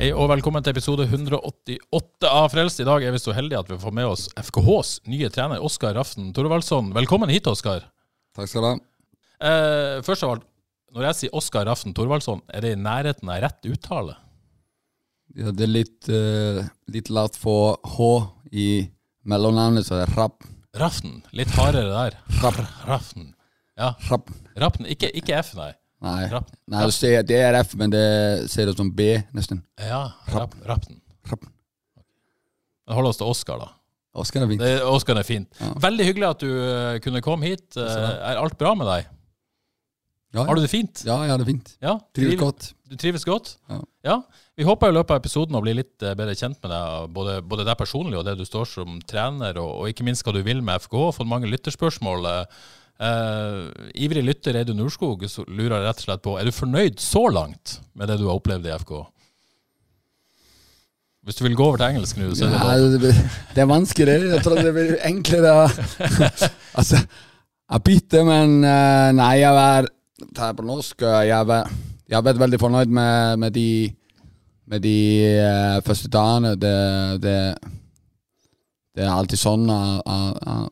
Hei og velkommen til episode 188 av Frelst. I dag er vi så heldige at vi får med oss FKHs nye trener Oskar Raften Thorvaldsson. Velkommen hit, Oskar. Takk skal du ha. Eh, først av alt, når jeg sier Oskar Raften Thorvaldsson, er det i nærheten av rett uttale? Ja, det er litt, uh, litt lavt for H i mellomnavnet, så det er Rapp. Raften. Litt hardere der. Rapp. Raften. Ja. Rapp. Rapten. Ikke, ikke F, nei. Nei, Rapp. Nei du ser, det er F, men det ser ut som B, nesten. Ja, Rapp. Rapten. Rapp. Vi holder oss til Oskar, da. Oskar er fint. Det, Oscar er fint. Ja. Veldig hyggelig at du eh, kunne komme hit. Eh, er alt bra med deg? Ja, Har du det fint? Ja, jeg har det fint. Ja? Trives godt. Du trives godt? Ja. Vi håper i løpet av episoden å bli litt eh, bedre kjent med deg, både, både deg personlig og det du står som trener, og, og ikke minst hva du vil med FK. Fått mange lytterspørsmål. Eh, ivrig lytter Eidun Urskog så lurer rett og slett på Er du fornøyd så langt med det du har opplevd i FK? Hvis du vil gå over til engelsk nå, så er det lov. det, det er vanskelig. Jeg tror det blir enklere. altså, jeg biter, men eh, nei, jeg er her på norsk. eh, Jeg er, jeg vært veldig fornøyd med, med de med de uh, første dagene. Det, det, det er alltid sånn Uh, uh,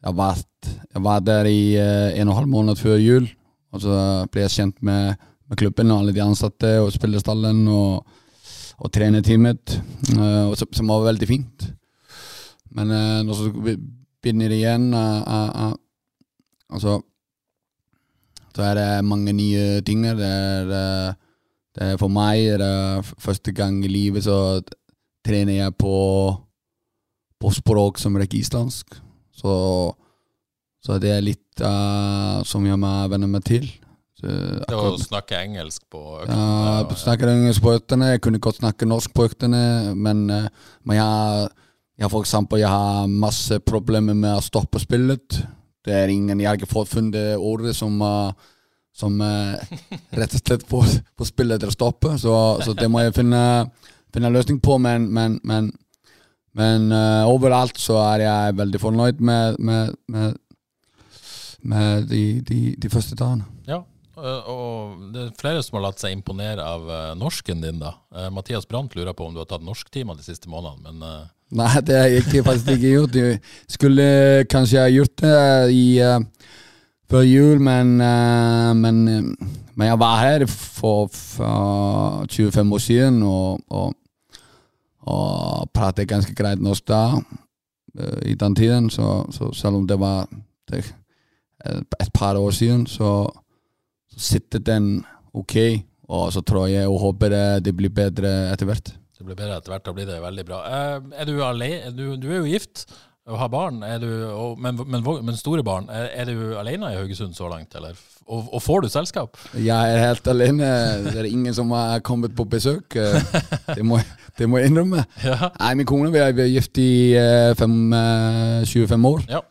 jeg, var, jeg var der i eh, en og en halv måned før jul. Og så ble jeg kjent med, med klubben og alle de ansatte og spillerstallen og, og trenerteamet, uh, som, som var veldig fint. Men uh, når så begynner igjen uh, eh, eh, Altså Så er det mange nye ting. Det er, eh, det er for meg det er første gang i livet så trener jeg på, på språk som rekker islandsk. Så, så det er litt uh, som jeg må venne meg til. Så, Det å snakke engelsk på ja, øktene. jeg snakker engelsk på øktene. Jeg kunne godt snakke norsk på øktene, men, eh, men jeg, jeg for eksempel, jeg har masse problemer med å stoppe spillet. Det er ingen, Jeg har ikke fått funnet ordet som, eh, som rett og slett får, spillet til å stoppe, så, så det må jeg finne, finne løsning på. Men, men, men, men uh, overalt så er jeg veldig fornøyd med, med, med, med de, de, de første dagene. Ja, øh, og det er flere som har latt seg imponere av øh, norsken din, da. Eh, Mathias Brandt lurer på om du har tatt norsktimer de siste månedene, men uh... Nei, det har jeg ikke, faktisk ikke gjort. Jeg skulle kanskje ha gjort det i, uh, før jul, men, eh, men, eh, men jeg var her for, for 25 år siden og, og, og pratet ganske greit norsk da, eh, i den tiden. Så, så selv om det var det, et par år siden, så, så sitter den ok. Og så tror jeg og håper det, det blir bedre etter hvert. det blir bedre etter hvert. Da blir det veldig bra. Eh, er du alene? Du, du er jo gift og har barn, er du, og, men, men, men store barn. Er, er du alene i Haugesund så langt, eller? Og, og får du selskap? Jeg er helt alene. Det er ingen som har kommet på besøk. Eh, Det må, det må jeg innrømme. Ja. Nei, Min kone vi er, gift i eh, fem, eh, 25 år. Ja.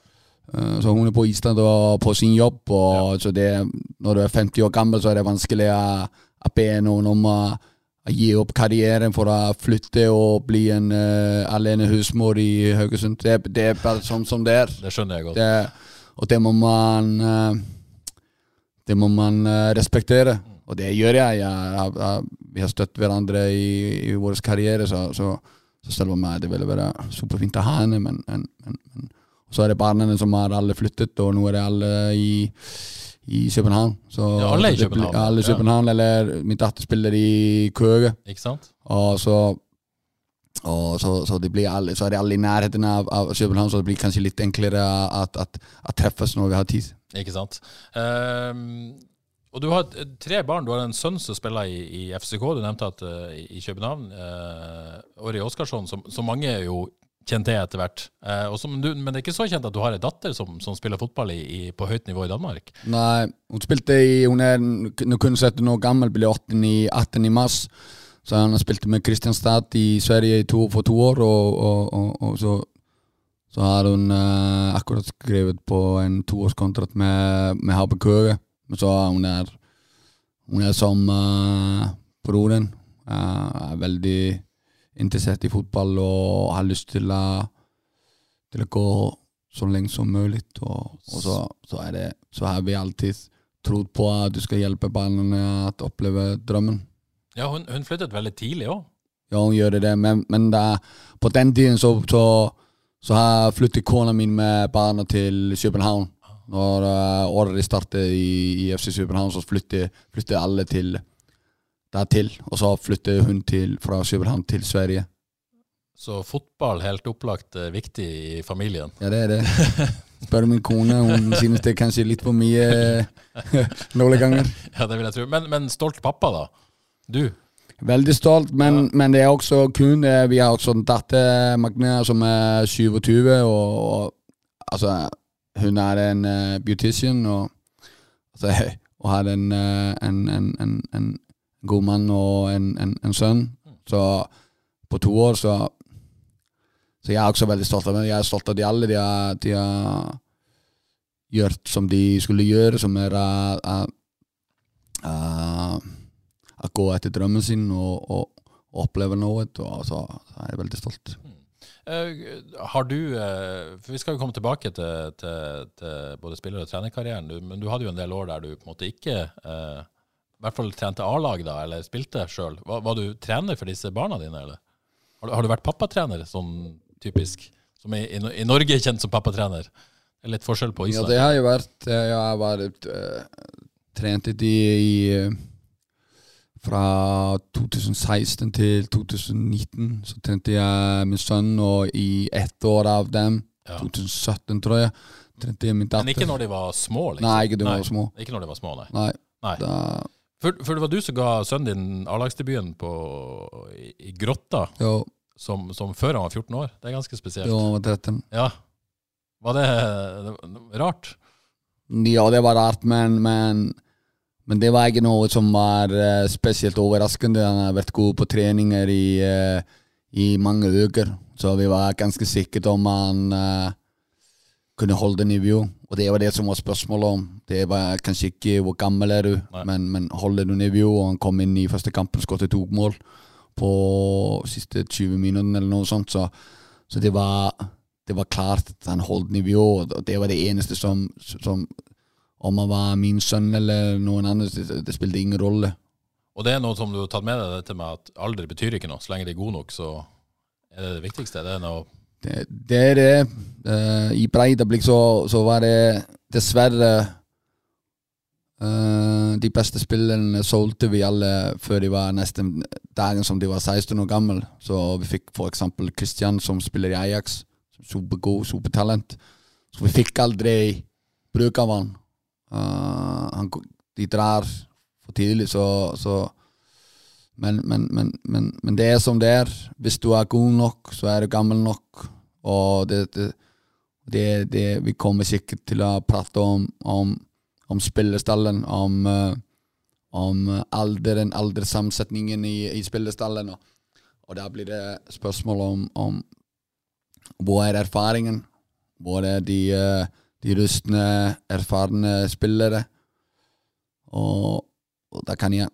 Eh, Så hun er på Island og på sin jobb. Og så det, når du er 50 år gammel, så er det vanskelig å, be noen om å, gi opp karrieren for å flytte og bli en uh, alene husmor i Haugesund. Det, det er bare sånn som det er. Det skjønner jeg godt. Det, og det må man uh, Det må man uh, respektere. Og det gjør jeg. jeg, jeg, jeg vi har støttet hverandre i, i vår karriere, så, så, så selv om det ville være superfint å ha henne, men, men, men, så er det barna som har alle flyttet, og nå er det alle i, i København. Så, Ja, alle i København, alle i ja. Eller min datter spiller i Køge. Ikke sant? Og så og så, så, det blir alle, så er det alle i nærheten av, av København, så det blir kanskje litt enklere at, at, at treffes når vi har tid. Ikke sant. Ehm, og du har tre barn. Du har en sønn som spiller i, i FCK, du nevnte at uh, i København. Uh, Åri Oskarsson, som, som mange jo kjent til etter hvert. Uh, men, du, men det er ikke så kjent at du har ei datter som, som spiller fotball i, i, på høyt nivå i Danmark? Nei, hun spilte i Hun er kun 17 år gammel, ble 18 i, 18 i mars. Så han spilt med Kristianstad i Sverige to, for to år, og, og, og, og så, så har hun uh, akkurat skrevet på en toårskontrakt med, med Køge. Så hun er Hun er som uh, broren. Uh, er veldig interessert i fotball og har lyst til å, til å gå så lenge som mulig. Og, og så, så, det, så har vi alltid trodd på at du skal hjelpe barna å oppleve drømmen. Ja, hun, hun flyttet veldig tidlig òg. Ja, hun gjør det, men, men da, på den tiden så, så, så har flyttet kona min med barna til København. Når uh, året startet i, i FC København, så flyttet alle til dertil. Og så flyttet hun til, fra København til Sverige. Så fotball helt opplagt er viktig i familien. Ja, det er det. Spør min kone, hun synes det er kanskje litt for mye noen ganger. Ja, det vil jeg tro. Men, men stolt pappa, da? Du? Veldig stolt, men, men det er også kun eh, Vi har også en datter, Magne, som er 27, og, og altså Hun er en uh, beautician, og, altså, og har en, uh, en, en, en, god mann og en, sønn. Så på to år, så Så jeg er også veldig stolt av dem. Jeg er stolt av de alle. De har, de har gjort som de skulle gjøre, som er uh, å gå etter drømmen sin og, og, og oppleve noe. Og så, så er jeg veldig stolt. Eh, har du eh, For vi skal jo komme tilbake til, til, til både spiller- og trenerkarrieren, men du hadde jo en del år der du på en måte ikke eh, i hvert fall trente A-lag, da, eller spilte sjøl. Var, var, du trener for disse barna dine, eller? Har du, har du vært pappatrener, sånn typisk? Som i, i, i Norge er kjent som pappatrener? Det er litt forskjell på Ja, det har jeg vært. Jeg har vært uh, trent i, i uh, Fra 2016 til 2019 så trente jeg min sønn, og i ett år av dem, Ja. 2017 tror jeg, trente jeg min datter. Men ikke når de var små? liksom? Nei, ikke de de var små. Ikke når de var små, nei. Nei, nei. da, For, for det var du som ga sønnen din A-lagsdebuten i, i Grotta, som, som før han var 14 år. Det er ganske spesielt. jo, han var 13. Ja. Var det, det var rart? Ja, det var rart, men, men, men det var ikke noe som var eh, spesielt overraskende. Han har vært god på treninger i, eh, i mange uker, så vi var ganske sikre om han uh, kunne holde nivå. Og det var det som var spørsmålet om. Det var kanskje ikke hvor gammel er du, men, men holder du nivå? Og han kom inn i første kampen, skåret to mål på siste 20 minutter eller noe sånt, så, så det var det var klart at han holdt nivå, og det var det eneste som, som Om han var min sønn eller noen andre, det, det spilte ingen rolle. Og det er noe som du har tatt med deg, dette med at alder betyr ikke noe. Så lenge de er gode nok, så er det det viktigste. Det er noe Det, det er det. Uh, I Breidablikk så, så var det dessverre uh, De beste spillerne solgte vi alle før de var nesten dagen som de var 16 år gammel. Så vi fikk eksempel Christian, som spiller i Ajax. Supergod, supertalent. Så vi fikk aldri bruk av han. Eh, han de drar for tidlig, så, så men, men, men, men, det er som det er. Hvis du er god nok, så er du gammel nok. Og det, det, det, det Vi kommer sikkert til å prate om, om, om spillestallen, om, eh, om alderen, alderssamsetningen i, i spillestallen. Og, og da blir det spørsmål om, om hvor er erfaringen? Hvor er de, eh, de rustne, erfarne spillere? Og, og da kan jeg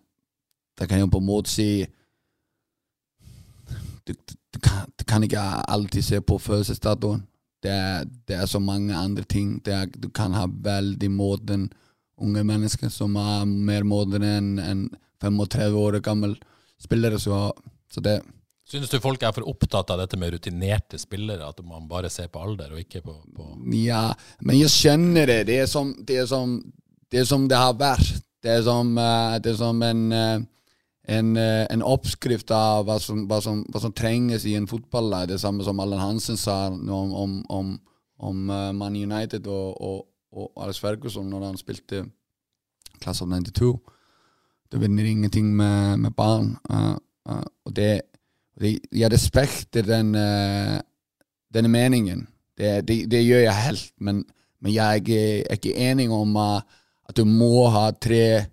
da kan jeg på en måte si du, du, kan, du kan ikke alltid se på fødselsdatoen. Det det er så mange andre ting. Er, du kan ha veldig moden unge mennesker som er mer modne enn en 35 år gammel spillere. Så, så det Synes du folk er for opptatt av dette med rutinerte spillere? At man bare ser på alder og ikke på, på Ja, men jeg skjønner det. Det er som det, er som, det, er som det har vært. Det er som, eh, det er som en, eh, en, eh, en oppskrift av hva som, hva, hva som trenges i en fotballag. Det samme som Allan Hansen sa om, om, om, om Man United og, og, og Alex Ferguson når han spilte Class of 92. Det vinner ingenting med, med barn. Uh, uh, og det, det Jeg respekter den, eh, denne meningen. Det, det, det gjør jeg helt, men, men jeg er ikke, enig om uh, at du må ha tre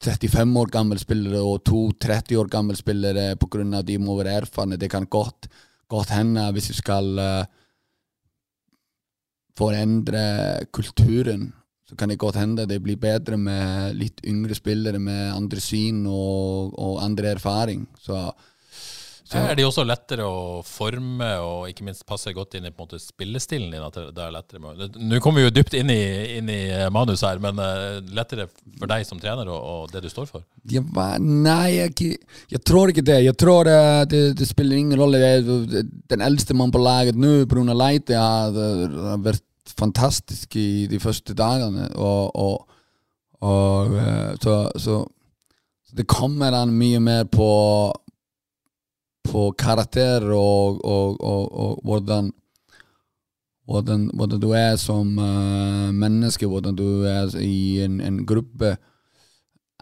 35 år gamle spillere og to 30 år gamle spillere pga. at de må være erfarne. Det kan godt, godt hende hvis du skal uh, forendre kulturen, så kan det godt hende det blir bedre med litt yngre spillere med andre syn og, og andre erfaring. Så er de også lettere å forme og ikke minst passe godt inn i måte spillestilen din? at det er lettere med... Nå kommer vi jo dypt inn i, inn i eh, manus her, men uh, lettere for deg som trener og, og det du står for? Ja, nei, jeg, jeg, tror ikke det. Jeg tror det, det, det, spiller ingen rolle. Den eldste mannen på laget nå, Bruno Leite, har, vært fantastisk i de første dagene. Og, og, og uh, så, så, det kommer an mye mer på på karakter og, og hvordan, hvordan, hvordan, du er som uh, menneske, hvordan du er i en, en gruppe.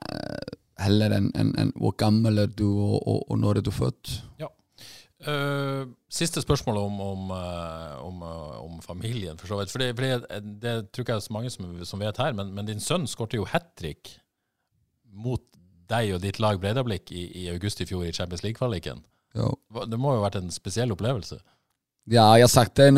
Uh, heller enn en, en, hvor gammel er du, og, når er du født. Ja. Uh, siste spørsmål om, om, om, om, familien, for så vidt. For det, for det, det tror ikke jeg er så mange som, som vet her, men, men din sønn skårte jo hat trick mot deg og ditt lag Breidablikk i, i august i fjor i Champions League-kvaliken. Det må jo ha vært en spesiell opplevelse? Ja, jeg har sagt det,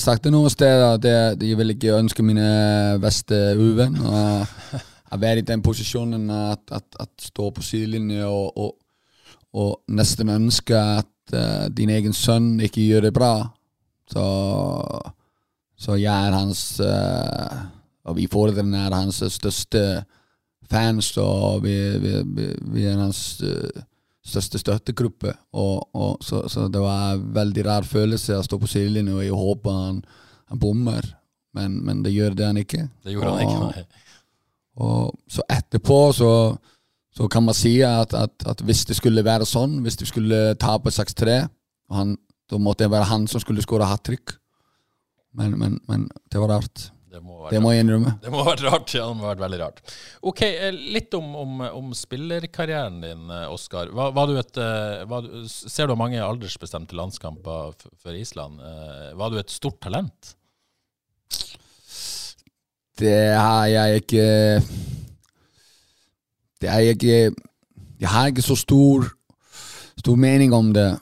sagt det noen steder. Det, jeg vil ikke ønske mine beste uvenn å være i den posisjonen at, at, at stå på sidelinje og, og, og, nesten ønske at uh, din egen sønn ikke gjør det bra. Så, så jeg er hans uh, Og vi foreldrene er hans største fans, og vi, vi, vi, vi er hans uh, største støttegruppe. Og, og, så, så, det var en veldig rar følelse å stå på sidelinjen, og jeg håper han, han bommer. Men, men, det gjør det han ikke. Det gjorde og, han ikke, nei. Og så etterpå så, så kan man si at, at, at, hvis det skulle være sånn, hvis de skulle tape 6-3, da måtte det være han som skulle skåre hat trick. Men, men, men det var rart. Det må, det må jeg innrømme. Det må ha vært rart. Ja, det må ha vært veldig rart. Ok, eh, Litt om, om, om spillerkarrieren din, eh, Oskar. Eh, ser du mange aldersbestemte landskamper for Island? Var du et stort talent? Det har jeg ikke Det er ikke Jeg har ikke så stor, stor mening om det.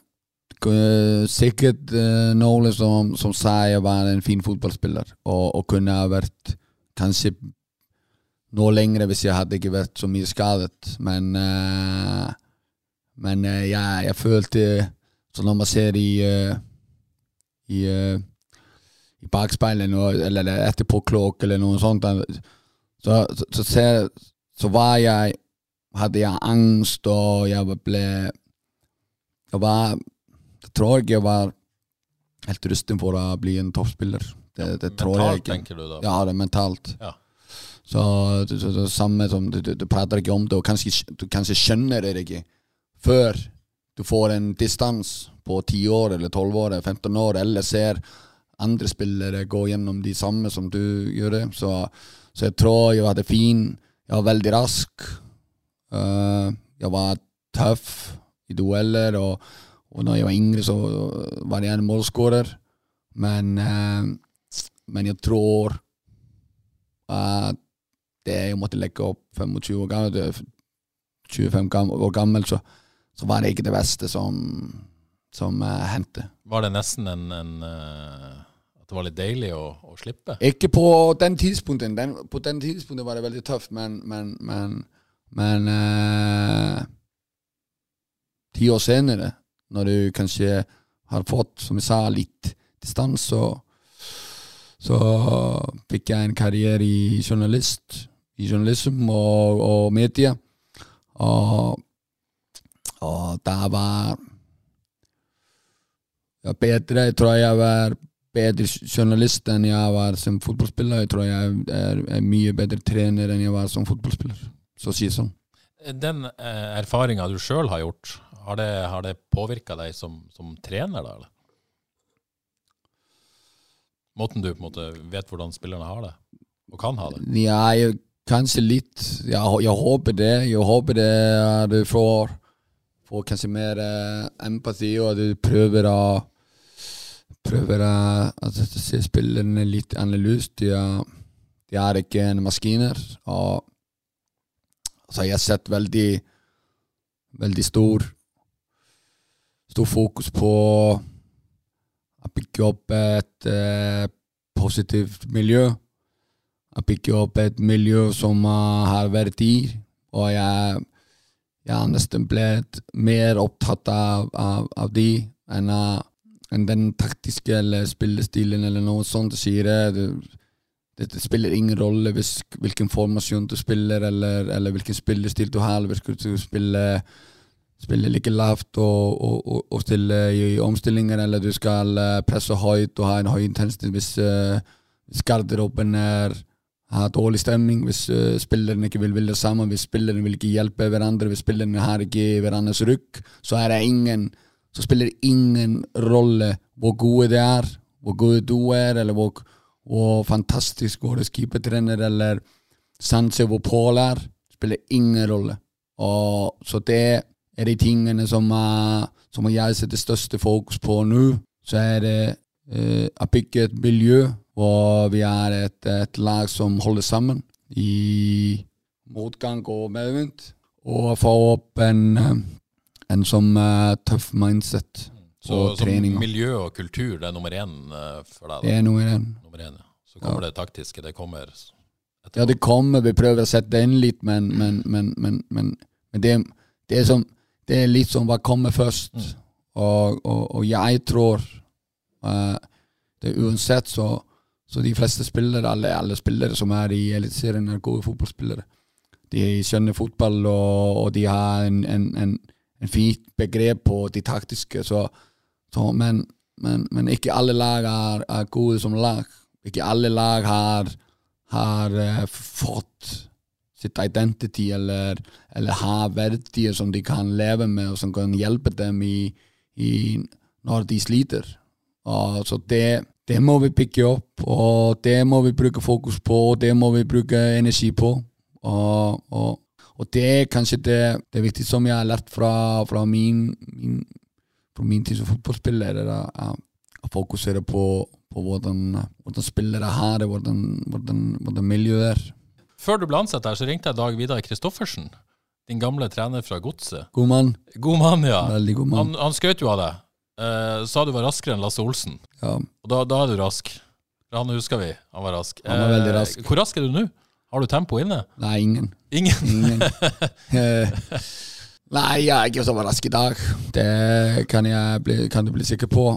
Eh, sikkert uh, noen som, som sa jeg var en fin fotballspiller, og, og kunne ha vært kanskje noe lenger hvis jeg hadde ikke vært så mye skadet. Men, uh, men uh, jeg, jeg, følte Så når man ser i i, i bakspeilet eller etterpåklokk eller noe sånt, så, så, så, ser, så var jeg hadde jeg angst, og jeg ble Jeg var Jeg tror jeg var helt rusten for å bli en toppspiller. Det, det tror mentalt, jeg ikke. tenker du da? Ja, det er mentalt. Ja. Så det, det, det samme som du, du, du, prater ikke om det, og kanskje, du kanskje skjønner det ikke før du får en distanse på 10 år eller 12 år eller 15 år, eller ser andre spillere gå gjennom de samme som du gjør det. Så, så jeg tror jeg hadde fin. Jeg var veldig rask. Uh, jeg var tøff i dueller. og og når jeg var yngre, så var jeg en målskårer. Men, uh, men jeg tror at det jeg måtte legge opp 25 år gammel, 25 år gammel, så, så var det ikke det beste som, som hendte. Var det nesten en, en det var litt deilig å, å slippe? Ikke på den tidspunkten. Den, på den tidspunkten var det veldig tøft, men, men, men, men Ti år senere når du kanskje har fått, som jeg sa, litt distanse, så, så fikk jeg en karriere i journalist, i journalisme og, og media. Og, og det var jeg bedre. Jeg tror jeg var bedre journalist enn jeg var som fotballspiller. Jeg tror jeg er, er mye bedre trener enn jeg var som fotballspiller. Så si sånn. Den eh, erfaringa du sjøl har gjort, har det, har det påvirka deg som, som, trener, da? eller? Måten du på en måte vet hvordan spillerne har det, og kan ha det? Ja, jeg, kanskje litt. Jeg, jeg, håper det. Jeg håper det at du får, får kanskje mer eh, empati, og at du prøver å prøver å altså, se spillerne litt annerledes. De er, de er ikke en maskiner. Og så jeg har sett veldig veldig stor stor fokus på å bygge opp et eh, positivt miljø. Å bygge opp et miljø som uh, har verdier. Og jeg, jeg har nesten blitt mer opptatt av, av, av de enn enn den taktiske eller spillestilen eller noe sånt. Sier det, det, spiller ingen rolle hvis, hvilken formasjon du spiller, eller, eller hvilken spillestil du har. hvis du spiller spille like lavt og, og, og, stille i omstillinger, eller du skal presse høyt og ha en høy intensitet hvis, hvis garderoben er har dårlig stemning, hvis uh, spillerne ikke vil ville sammen, hvis spillerne vil ikke hjelpe hverandre, hvis spillerne har ikke hverandres rykk, så er det ingen så spiller ingen rolle hvor gode de er, hvor gode du er, eller hvor, hvor fantastisk vår keepertrener eller Sansevo hvor Pål er. spiller ingen rolle. Og, så det er de tingene som, uh, som jeg setter største fokus på nå. Så er det uh, å bygge et miljø hvor vi er et, et, lag som holder sammen i motgang og medvind. Og få opp en, en som uh, tøff mindset. Så, så miljø og kultur det er nummer én uh, for deg? Da. Det er nummer én. Nummer én ja. Så kommer ja. det taktiske. Det kommer etterpå. Ja, det kommer. Vi prøver å sette det inn litt, men, men, men, men det, det, er som, det, er litt som hva kommer først. Mm. Og, og, og, jeg tror uh, det uansett så så de fleste spillere, alle, alle spillere som er i Eliteserien, er gode fotballspillere. De skjønner fotball, og, og de har en, en, en, en fint begrep på de taktiske. Så, så, men, men, men, ikke alle lag er, er, gode som lag. Ikke alle lag har, har uh, fått sitt identity, eller, eller har verdier som de kan leve med, og som kan hjelpe dem i, i når de sliter. Og så det, det må vi pikke opp, og det må vi bruke fokus på, og det må vi bruke energi på. Og, og, og det er kanskje det, det viktigste som jeg har lært fra, fra, min, min, min tid som fotballspiller, er å, å fokusere på, på hvordan, hvordan, spillere har det, hvordan, hvordan, hvordan miljøet er. Før du ble ansatt her, så ringte jeg Dag Vidar Kristoffersen, din gamle trener fra Godset. God mann. God mann, ja. Veldig god mann. Han, han skjøt jo av deg. Uh, sa du var raskere enn Lasse Olsen. Ja. Og da, da, er du rask. Han husker vi. Han var rask. Han var veldig rask. Hvor rask er du nå? Har du tempo inne? Nei, ingen. Ingen? ingen. uh, nei, jeg er ikke så rask i dag. Det kan, jeg bli, kan du bli sikker på.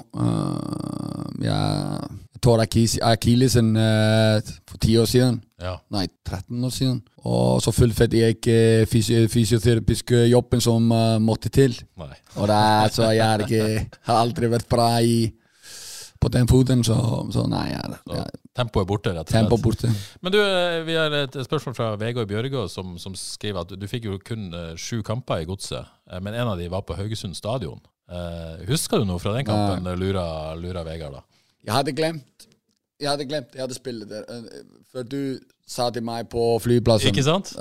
jeg tår akillesen for ti år siden. Ja. Nei, 13 år siden. Og så fullførte jeg ikke fysi fysioterapiske jobben som uh, måtte til. Nei. Og det er, så jeg ikke, har aldri vært bra i, på den foten, så, så nei. Jeg, jeg, tempoet er borte, rett og slett. Tempo borte. Men du, eh, vi har et spørsmål fra Vegard Bjørgå, som, som, skriver at du fikk jo kun uh, sju kamper i Godset, uh, men en av de var på Haugesund stadion. husker du noe fra den kampen, lurer, lurer Vegard da? Jeg hadde glemt jeg hadde glemt jeg hadde spillet der. For du sa til meg på flyplassen. Ikke sant?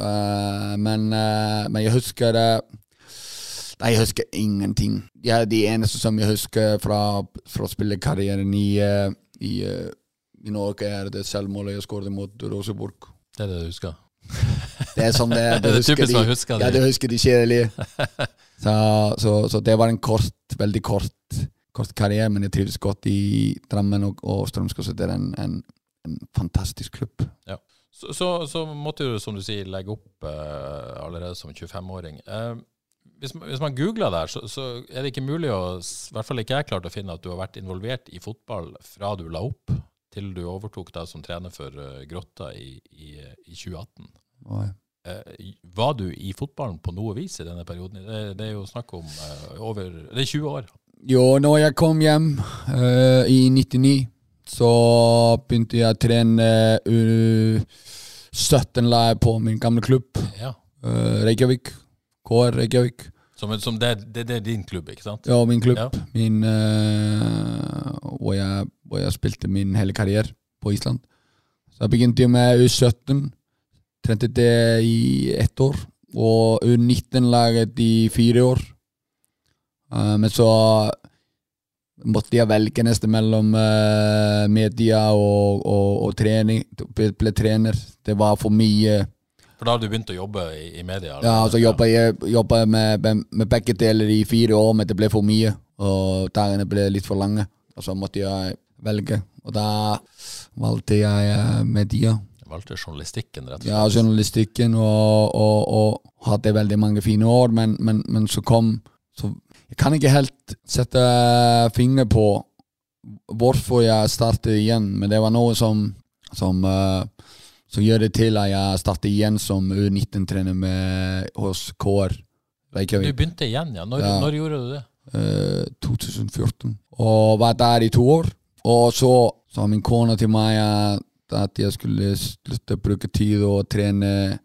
Men, men, jeg husker uh, Nei, jeg husker ingenting. Er de eneste som jeg husker fra, fra spillekarrieren i, i, i, Norge, er det selvmålet jeg skåret mot Roseborg. Det er det du husker? det er sånn det er. Du typisk de, husker ja, det husker de kjedelige. så, så, så, det var en kort, veldig kort, kort karriere, men jeg trives godt i Drammen og, og Strømskog. Det er en, en, en fantastisk klubb. Ja. Så, så, så, måtte du, som du sier, legge opp uh, allerede som 25-åring. Uh, eh, hvis, hvis, man googler der, så, så, er det ikke mulig å I hvert fall ikke jeg klart å finne at du har vært involvert i fotball fra du la opp til du overtok deg som trener for uh, Grotta i, i, i 2018. Uh, var du i fotballen på noe vis i denne perioden? Det, det er jo snakk om over Det er 20 år. Jo, når jeg kom hjem i 99 så begynte jeg å trene U17-lag på min gamle klubb. Ja. Uh, Reykjavik. KR Reykjavik. Som, som det, det, det, er din klubb, ikke sant? Ja, min klubb. Ja. Min, uh, hvor, jeg, hvor, jeg, spilte min hele karriere på Island. Så jeg begynte med U17. Trente det i ett år. Og U19-laget i fire år. Uh, men så måtte jeg velge nesten mellom uh, media og, og, og trening. Ble, ble trener. Det var for mye For da har du begynt å jobbe i, i media? eller? Ja, så jobba jeg jobba med, med, begge deler i fire år, men det ble for mye. Og dagene ble litt for lange. Og så måtte jeg velge. Og da valgte jeg eh, media. Jeg valgte journalistikken, rett og slett. Ja, journalistikken, og, og, og hadde veldig mange fine år, men, men, men så kom så Jeg kan ikke helt sette finger på hvorfor jeg startet igjen, men det var noe som som, eh, som gjør det til at jeg startet igjen som U19-trener med- hos KR Du begynte igjen, ja. Når, Ja. når gjorde du det? Uh, 2014. Og var der i to år. Og så sa min kone til meg at jeg skulle slutte å bruke tid og trene,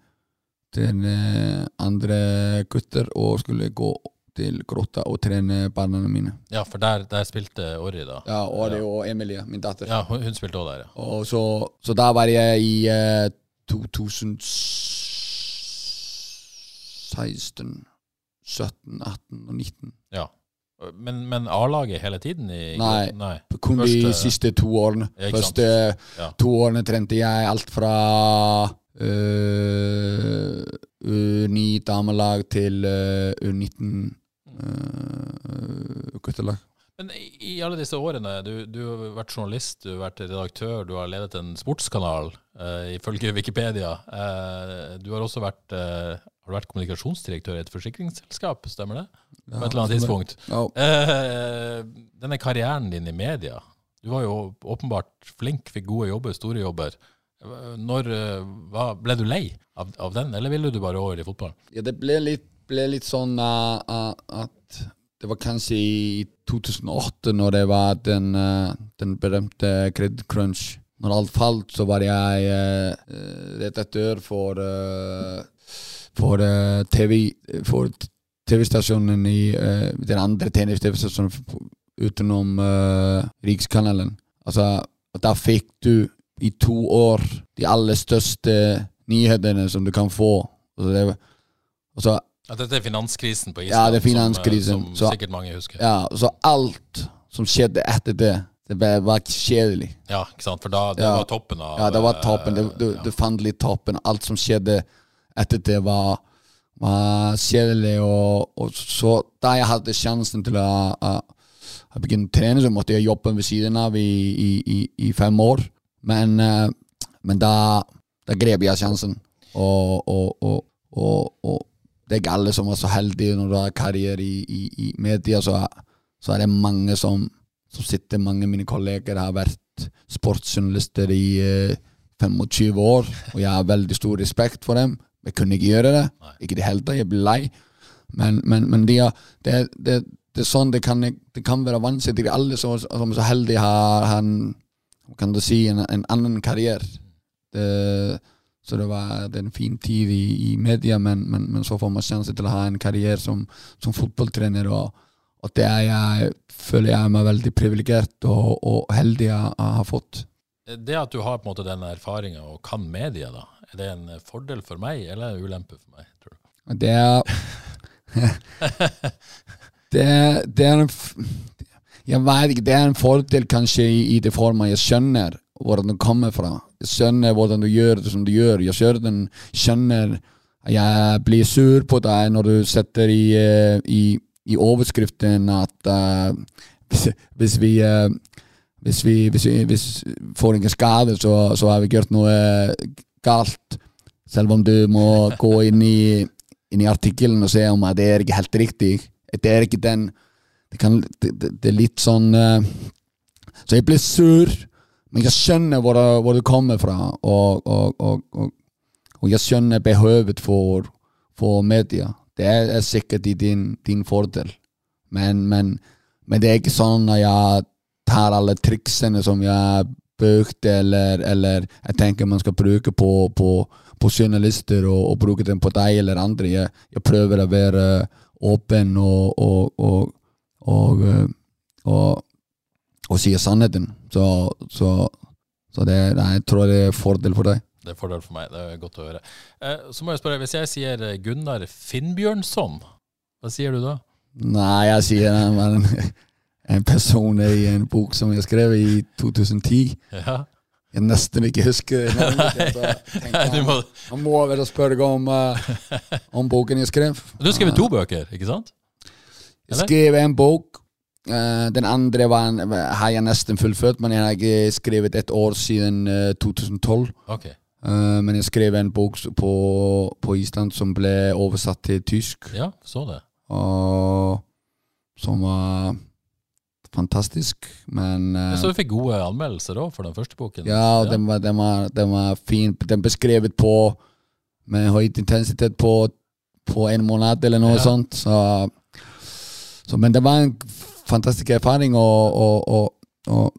trene andre gutter, og skulle gå til grotta og trene barna mine. Ja, for der, der spilte Orri, da. Ja, og ja. og Emilie, min datter. Ja, hun, hun spilte òg der, ja. Og så, så da var jeg i eh, 2016, 17, 18 og 19. ja. Men, men A-laget hele tiden? I, Nei. Nei. Kun de siste to årene. Ja. Første Ja. to årene trente jeg alt fra uh, U9 damelag til uh, U19 guttelag. Men i, alle disse årene, du, du har vært journalist, du har vært redaktør, du har ledet en sportskanal, uh, ifølge Wikipedia. Uh, du har også vært, uh, har vært kommunikasjonsdirektør i et forsikringsselskap, stemmer det? På et eller annet tidspunkt. Ja. Eh, denne karrieren din i media, du var jo åpenbart flink, fikk gode jobber, store jobber. Eh, Når, eh, hva, ble du lei av, av den, eller ville du bare over i fotballen? Ja, det ble litt, ble litt sånn uh, at det var kanskje i 2008 når det var den, uh, den berømte Credit Crunch. Når alt falt, så var jeg uh, redaktør for, for uh, TV TV-stasjonen i den andre TV-stasjonen utenom Rikskanalen. Altså, da fikk du i to år de aller største nyhetene som du kan få. Altså, det, og så Ja, dette er finanskrisen på Island, Ja, det er finanskrisen, som, eh, som sikkert mange husker. Ja, så alt som skjedde etter det, det bare var kjedelig. Ja, ikke sant? For da det Ja. var toppen av Ja, det var toppen. Eh, du, ja. du fant litt toppen. Alt som skjedde etter det, var, var kjedelig. Og, og så da jeg hadde sjansen til å, å, å begynne å trene, så måtte jeg jobbe ved siden av i, i, i, i fem år. Men, eh, men da, da grep jeg sjansen. Og, og, og det er ikke alle som er så heldige når du har karriere i, i, i media. Så, så er det mange som, som sitter, mange av mine kolleger har vært sportsjournalister i eh, 25 år, og jeg har veldig stor respekt for dem. Jeg kunne ikke gjøre det. Ikke i det hele tatt. Jeg blir lei. Men, men, men de har, det, det, det er sånn det kan, det kan være vanskelig. Det er alle som, som er så heldige har, har en, kan du si, en, en annen karriere. Det, så det var det er en fin tid i, i media, men, men, men så får man sjanse til å ha en karriere som, som fotballtrener. Og, og det er jeg, føler jeg meg veldig privilegert og, og heldig å å ha fått. Det at du har på en måte den erfaringa og kan media, da, er det en fordel for meg, eller en ulempe for meg? tror du? Det er det, det er en Jeg vet ikke, det er en fordel kanskje i, i det forma jeg skjønner hvor den kommer fra. Skjønner hvordan du gjør det som du gjør. Jeg skjønner, skjønner jeg blir sur på deg når du setter i, eh, i, i overskriften at uh, hvis, hvis vi uh, hvis vi, hvis vi hvis får ingen skade, så, så har vi gjort noe galt. Selv om du må gå inn i, inn i artikkelen og se om at det er ikke helt riktig. Det er ikke den Det, kan, det, det, det er litt sånn uh, Så jeg blir sur, men jeg skjønner hvor, hvor du kommer fra, og, og, og, og, jeg skjønner behovet for, for media. Det er sikkert i din, din fordel, men, men, men det er ikke sånn at jeg tar alle triksene som jeg brukte, eller, eller jeg tenker man skal bruke på, på, på journalister, og, og bruke dem på deg eller andre. Jeg, jeg prøver å være åpen og, og, og, og, eh, og, og si sannheten. Så, så, så det, nei, jeg tror det er en fordel for deg. Det er fordel for meg, det er godt å høre. Eh, så må jeg spørre, hvis jeg sier eh, Gunnar Finnbjørnson, hva sier du da? Nei, jeg sier det, var en person i en bok som jeg skrev i 2010. Ja. Jeg nesten ikke husker navnet. må, Han må vel spørre om, uh, om boken jeg skrev. du skrev to bøker, ikke sant? Jeg skrev en bok. Eh, den andre var en, har jeg nesten fullført, men jeg har ikke skrevet et år siden eh, 2012. Okay. Uh, men jeg skrev en bok på, på Island som ble oversatt til tysk, Ja, så det. og som var fantastisk. Men uh, Så du fikk gode anmeldelser da for den første boken? ja, og den var, den, var, den var fin. Den beskrevet på med høy intensitet på, på en måned eller noe Ja. sånt. Så, så, men det var en fantastisk erfaring, og, og, og,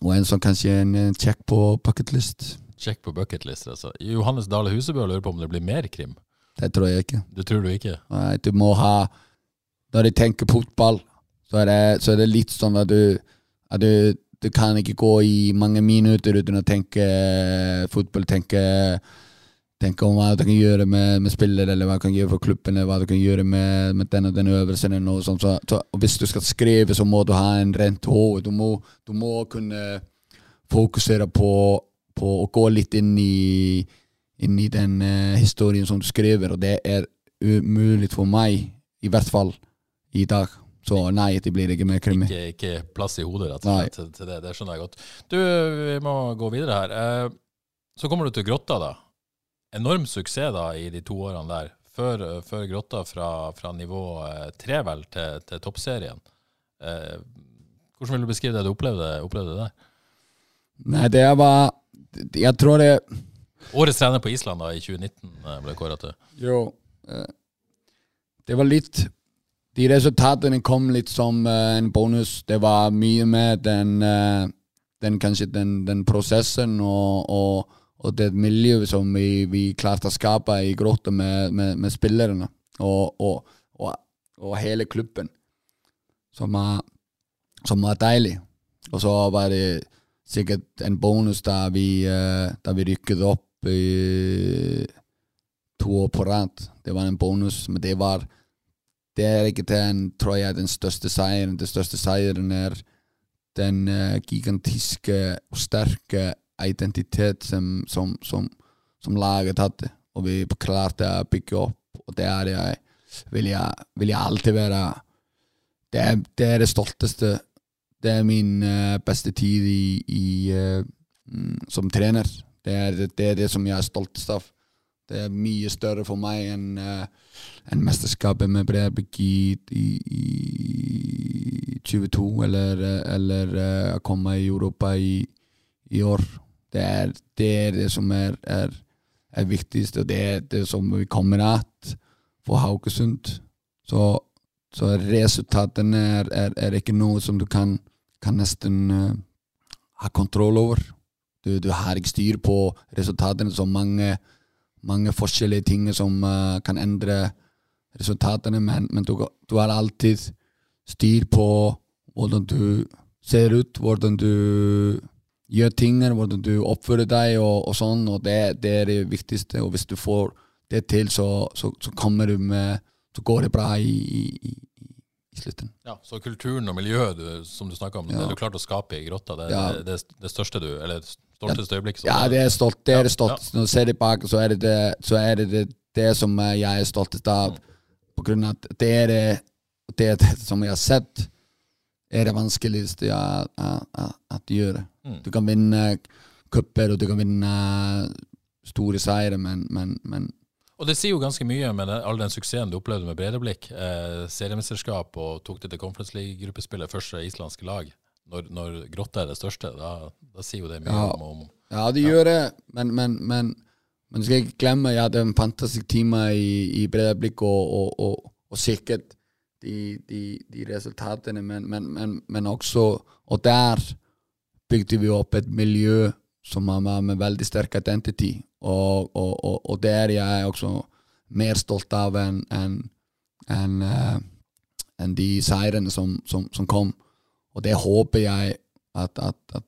og, en som kanskje en eh, check på bucketlist. Check på bucketlist, altså. Johannes Dale Husebø lurer på om det blir mer krim. Det tror jeg ikke. Det tror du ikke? Nei, du må ha Når jeg tenker fotball, så er det, så er det litt sånn at du, at du Du kan ikke gå i mange minutter uten å tenke eh, fotball, tenke, tenke om hva du kan gjøre med, med spillere, eller hva du kan gjøre for klubben, eller hva du kan gjøre med, med den og den øvelsen. eller noe sånt. Så, så, hvis du skal skrive, så må du ha en rent hode. Du du må kunne fokusere på, på å gå litt inn i, inn i den uh, historien som du skriver, og det er umulig for meg, i hvert fall i dag. Så nei, det blir ikke mer krimi. Ikke, ikke plass i hodet rett og slett til, til det. Det skjønner jeg godt. Du, vi må gå videre her. Eh, Så kommer du til Grotta, da. Enorm suksess da i de to årene der. Før, før Grotta fra, fra nivå eh, tre vel til, til toppserien. Eh, Hvordan vil du beskrive det du opplevde, opplevde der? Nei, det var Jeg tror det Årets trener på Island da i 2019 eh, ble kåret til. Jo eh, Det var litt De resultatene kom litt som en bonus. Det var mye med den, den kanskje den, den prosessen og, og, og det miljøet som vi, vi klarte å skape i Grotta med, med, med spillerne og, og, og, og hele klubben, som var, som var deilig. Og så var det sikkert en bonus da vi, eh, da vi rykket opp i to år på rad. Det var en bonus, men det var Det er ikke den, tror jeg, den største seieren. Den største seieren er den eh, gigantiske og sterke identitet som, som, som, som laget hadde. Og vi klarte å bygge opp, og det er jeg, vil jeg, vil jeg alltid være det er, det er det stolteste. Det er min eh, beste tid i, i, eh, mm, som trener. Det er, det er det som jeg er stoltest av. Det er mye større for meg enn uh, enn mesterskapet med Bredbekk i, i, i 22, eller, eh, eller eh, å komme i Europa i, i år. Det er, det er det som er, er, er viktigst, og det er det som vi kommer at for Haugesund. Så, så resultatene er, ikke noe som du kan, kan nesten uh, ha kontroll over. Du, du har ikke styr på resultatene, så mange, mange forskjellige ting som uh, kan endre resultatene, men, men du, du har alltid styr på hvordan du ser ut, hvordan du gjør tingene, hvordan du oppfører deg og, og sånn, og det, det er det viktigste. Og hvis du får det til, så, så, så kommer du med Så går det bra i, i, i, slutten. Ja, Så kulturen og miljøet du, som du snakka om, Ja. det du klarte å skape i Grotta, det er Ja. det, det, største du Eller stolteste øyeblikk? Ja, det er stolt. Det er Ja, stolt. Når du ser tilbake, så er det det, så er det, det, det som jeg er stoltest av. På grunn av at det er det, det, som jeg har sett, er det vanskeligste jeg å gjøre. Mm. Du kan vinne cuper, og du kan vinne store seire, men, men, men Og det sier jo ganske mye med den, all den suksessen du opplevde med Bredeblikk. Eh, seriemesterskap og tok det til Conference League-gruppespillet, første islandske lag. Når, når Grotta er det største, da, da sier jo det mye Ja. om, om Ja, det gjør det, men, men, men, men du skal ikke glemme jeg hadde en fantastisk time i, i Bredablikk, og, og, og, og sikkert de, de, de resultatene, men, men, men, men også Og der bygde vi opp et miljø som var med veldig sterk identity, og, og, og, og det er jeg også mer stolt av enn en, en, uh, en de seirene som, som, som kom. Og det håper jeg at, at, at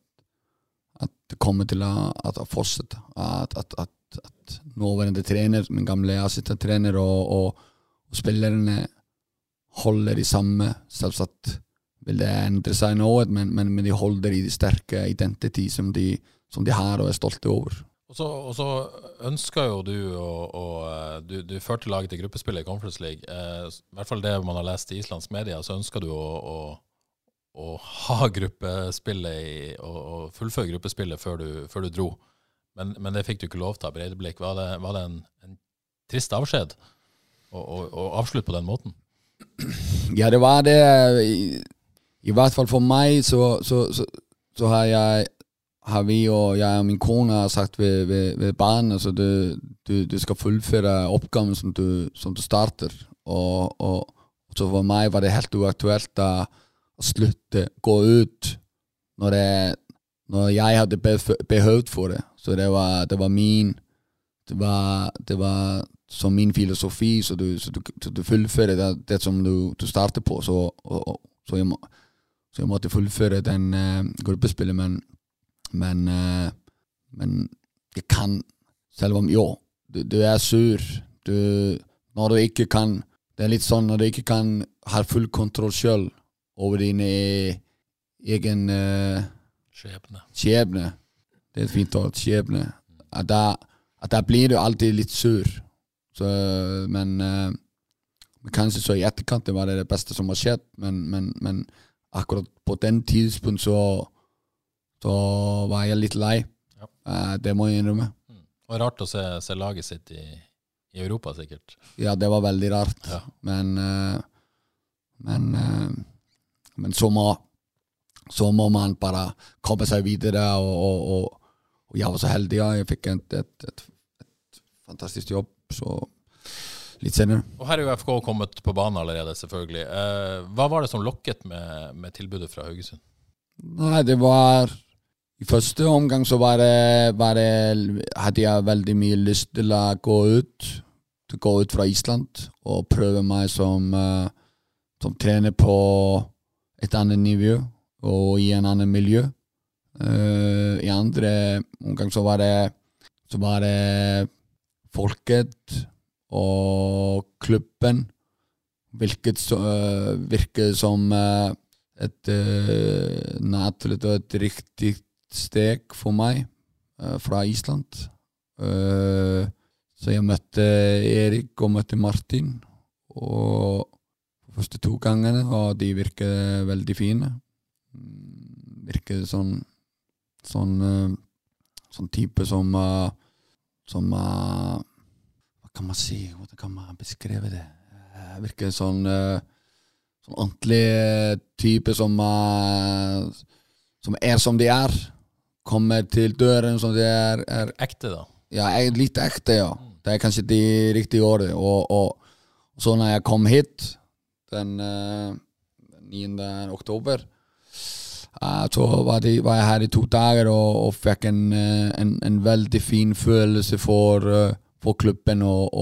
at det kommer til å, fortsette. At, at nåværende trener, min gamle assistenttrener og, og, og spillerne holder i samme. Selvsagt vil det endre seg noe, men, men, men de holder i de sterke identity som de, som de har og er stolte over. Og så, og så ønsker jo du å, du, du førte laget til gruppespillet i Conference League. Eh, I hvert fall det man har lest i islandsk media, så ønsker du å, å, å ha gruppespillet i, og, og fullføre gruppespillet før du, før du dro. Men, men, det fikk du ikke lov til av Breideblikk. Var det, var det en, en, trist avskjed å avslutte på den måten? Ja, det var det. I, hvert fall for meg så, så, så, så har jeg har vi og jeg og min kone har sagt ved, ved, ved barnet altså du, du, du, skal fullføre oppgaven som du, som du starter. Og, og, så for meg var det helt uaktuelt å, slutte, gå ut, når, det, når jeg hadde behøvd for det. Så det var, det var min det var, det var som min filosofi, så du, så du, så fullfører det, det, som du, starter på. Så, og, så, jeg, må, så, jeg, måtte fullføre den uh, gruppespillet, men men, uh, men jeg kan Selv om jo, du, du er sur du, Når du ikke kan Det er litt sånn når du ikke kan ha full kontroll sjøl over din e, egen uh, skjebne. skjebne. Det er et fint ord. Skjebne. At da, at da blir du alltid litt sur. Så, men, uh, men kanskje så i etterkant det var det det beste som har skjedd, men, men, men akkurat på den tidspunkt så så var jeg litt lei. Ja. Uh, det må jeg innrømme. Mm. Og rart å se, se laget sitt i, i, Europa, sikkert. Ja, det var veldig rart. Ja. Men, uh, men, uh, men så, må, så må man bare komme seg videre, og, og, og, og jeg var så heldig. Ja. Jeg fikk et, et, et, et fantastisk jobb. så litt senere. Og Her er jo FK kommet på banen allerede, selvfølgelig. Eh, hva var det som lokket med, med tilbudet fra Haugesund? Nei, det var i første omgang så var det, var det, hadde jeg veldig mye lyst til å gå ut. Til å gå ut fra Island og prøve meg som, uh, som trener på et annet nivå og i en annen miljø. Uh, I andre omgang så var det så var det folket og klubben. Hvilket uh, virket som uh, et uh, naturlig og et riktig steg for meg uh, fra Island. Så jeg møtte Erik og møtte Martin. Og de første to gangene, og de virker veldig fine. Mm, virker sånn sånn, sånn type som som kan man si? Hvordan kan man beskrive det? virker sånn sånn ordentlig type som som er som de er kommer til døren som de er, er Ekte, da? Ja, litt ekte, ja. Det er kanskje de riktige årene. Og, og, og, så når jeg kom hit den uh, eh, 9. oktober, uh, så var, de, var, jeg her i to dager og, og fikk en, uh, en, en, veldig fin følelse for, for klubben. Og,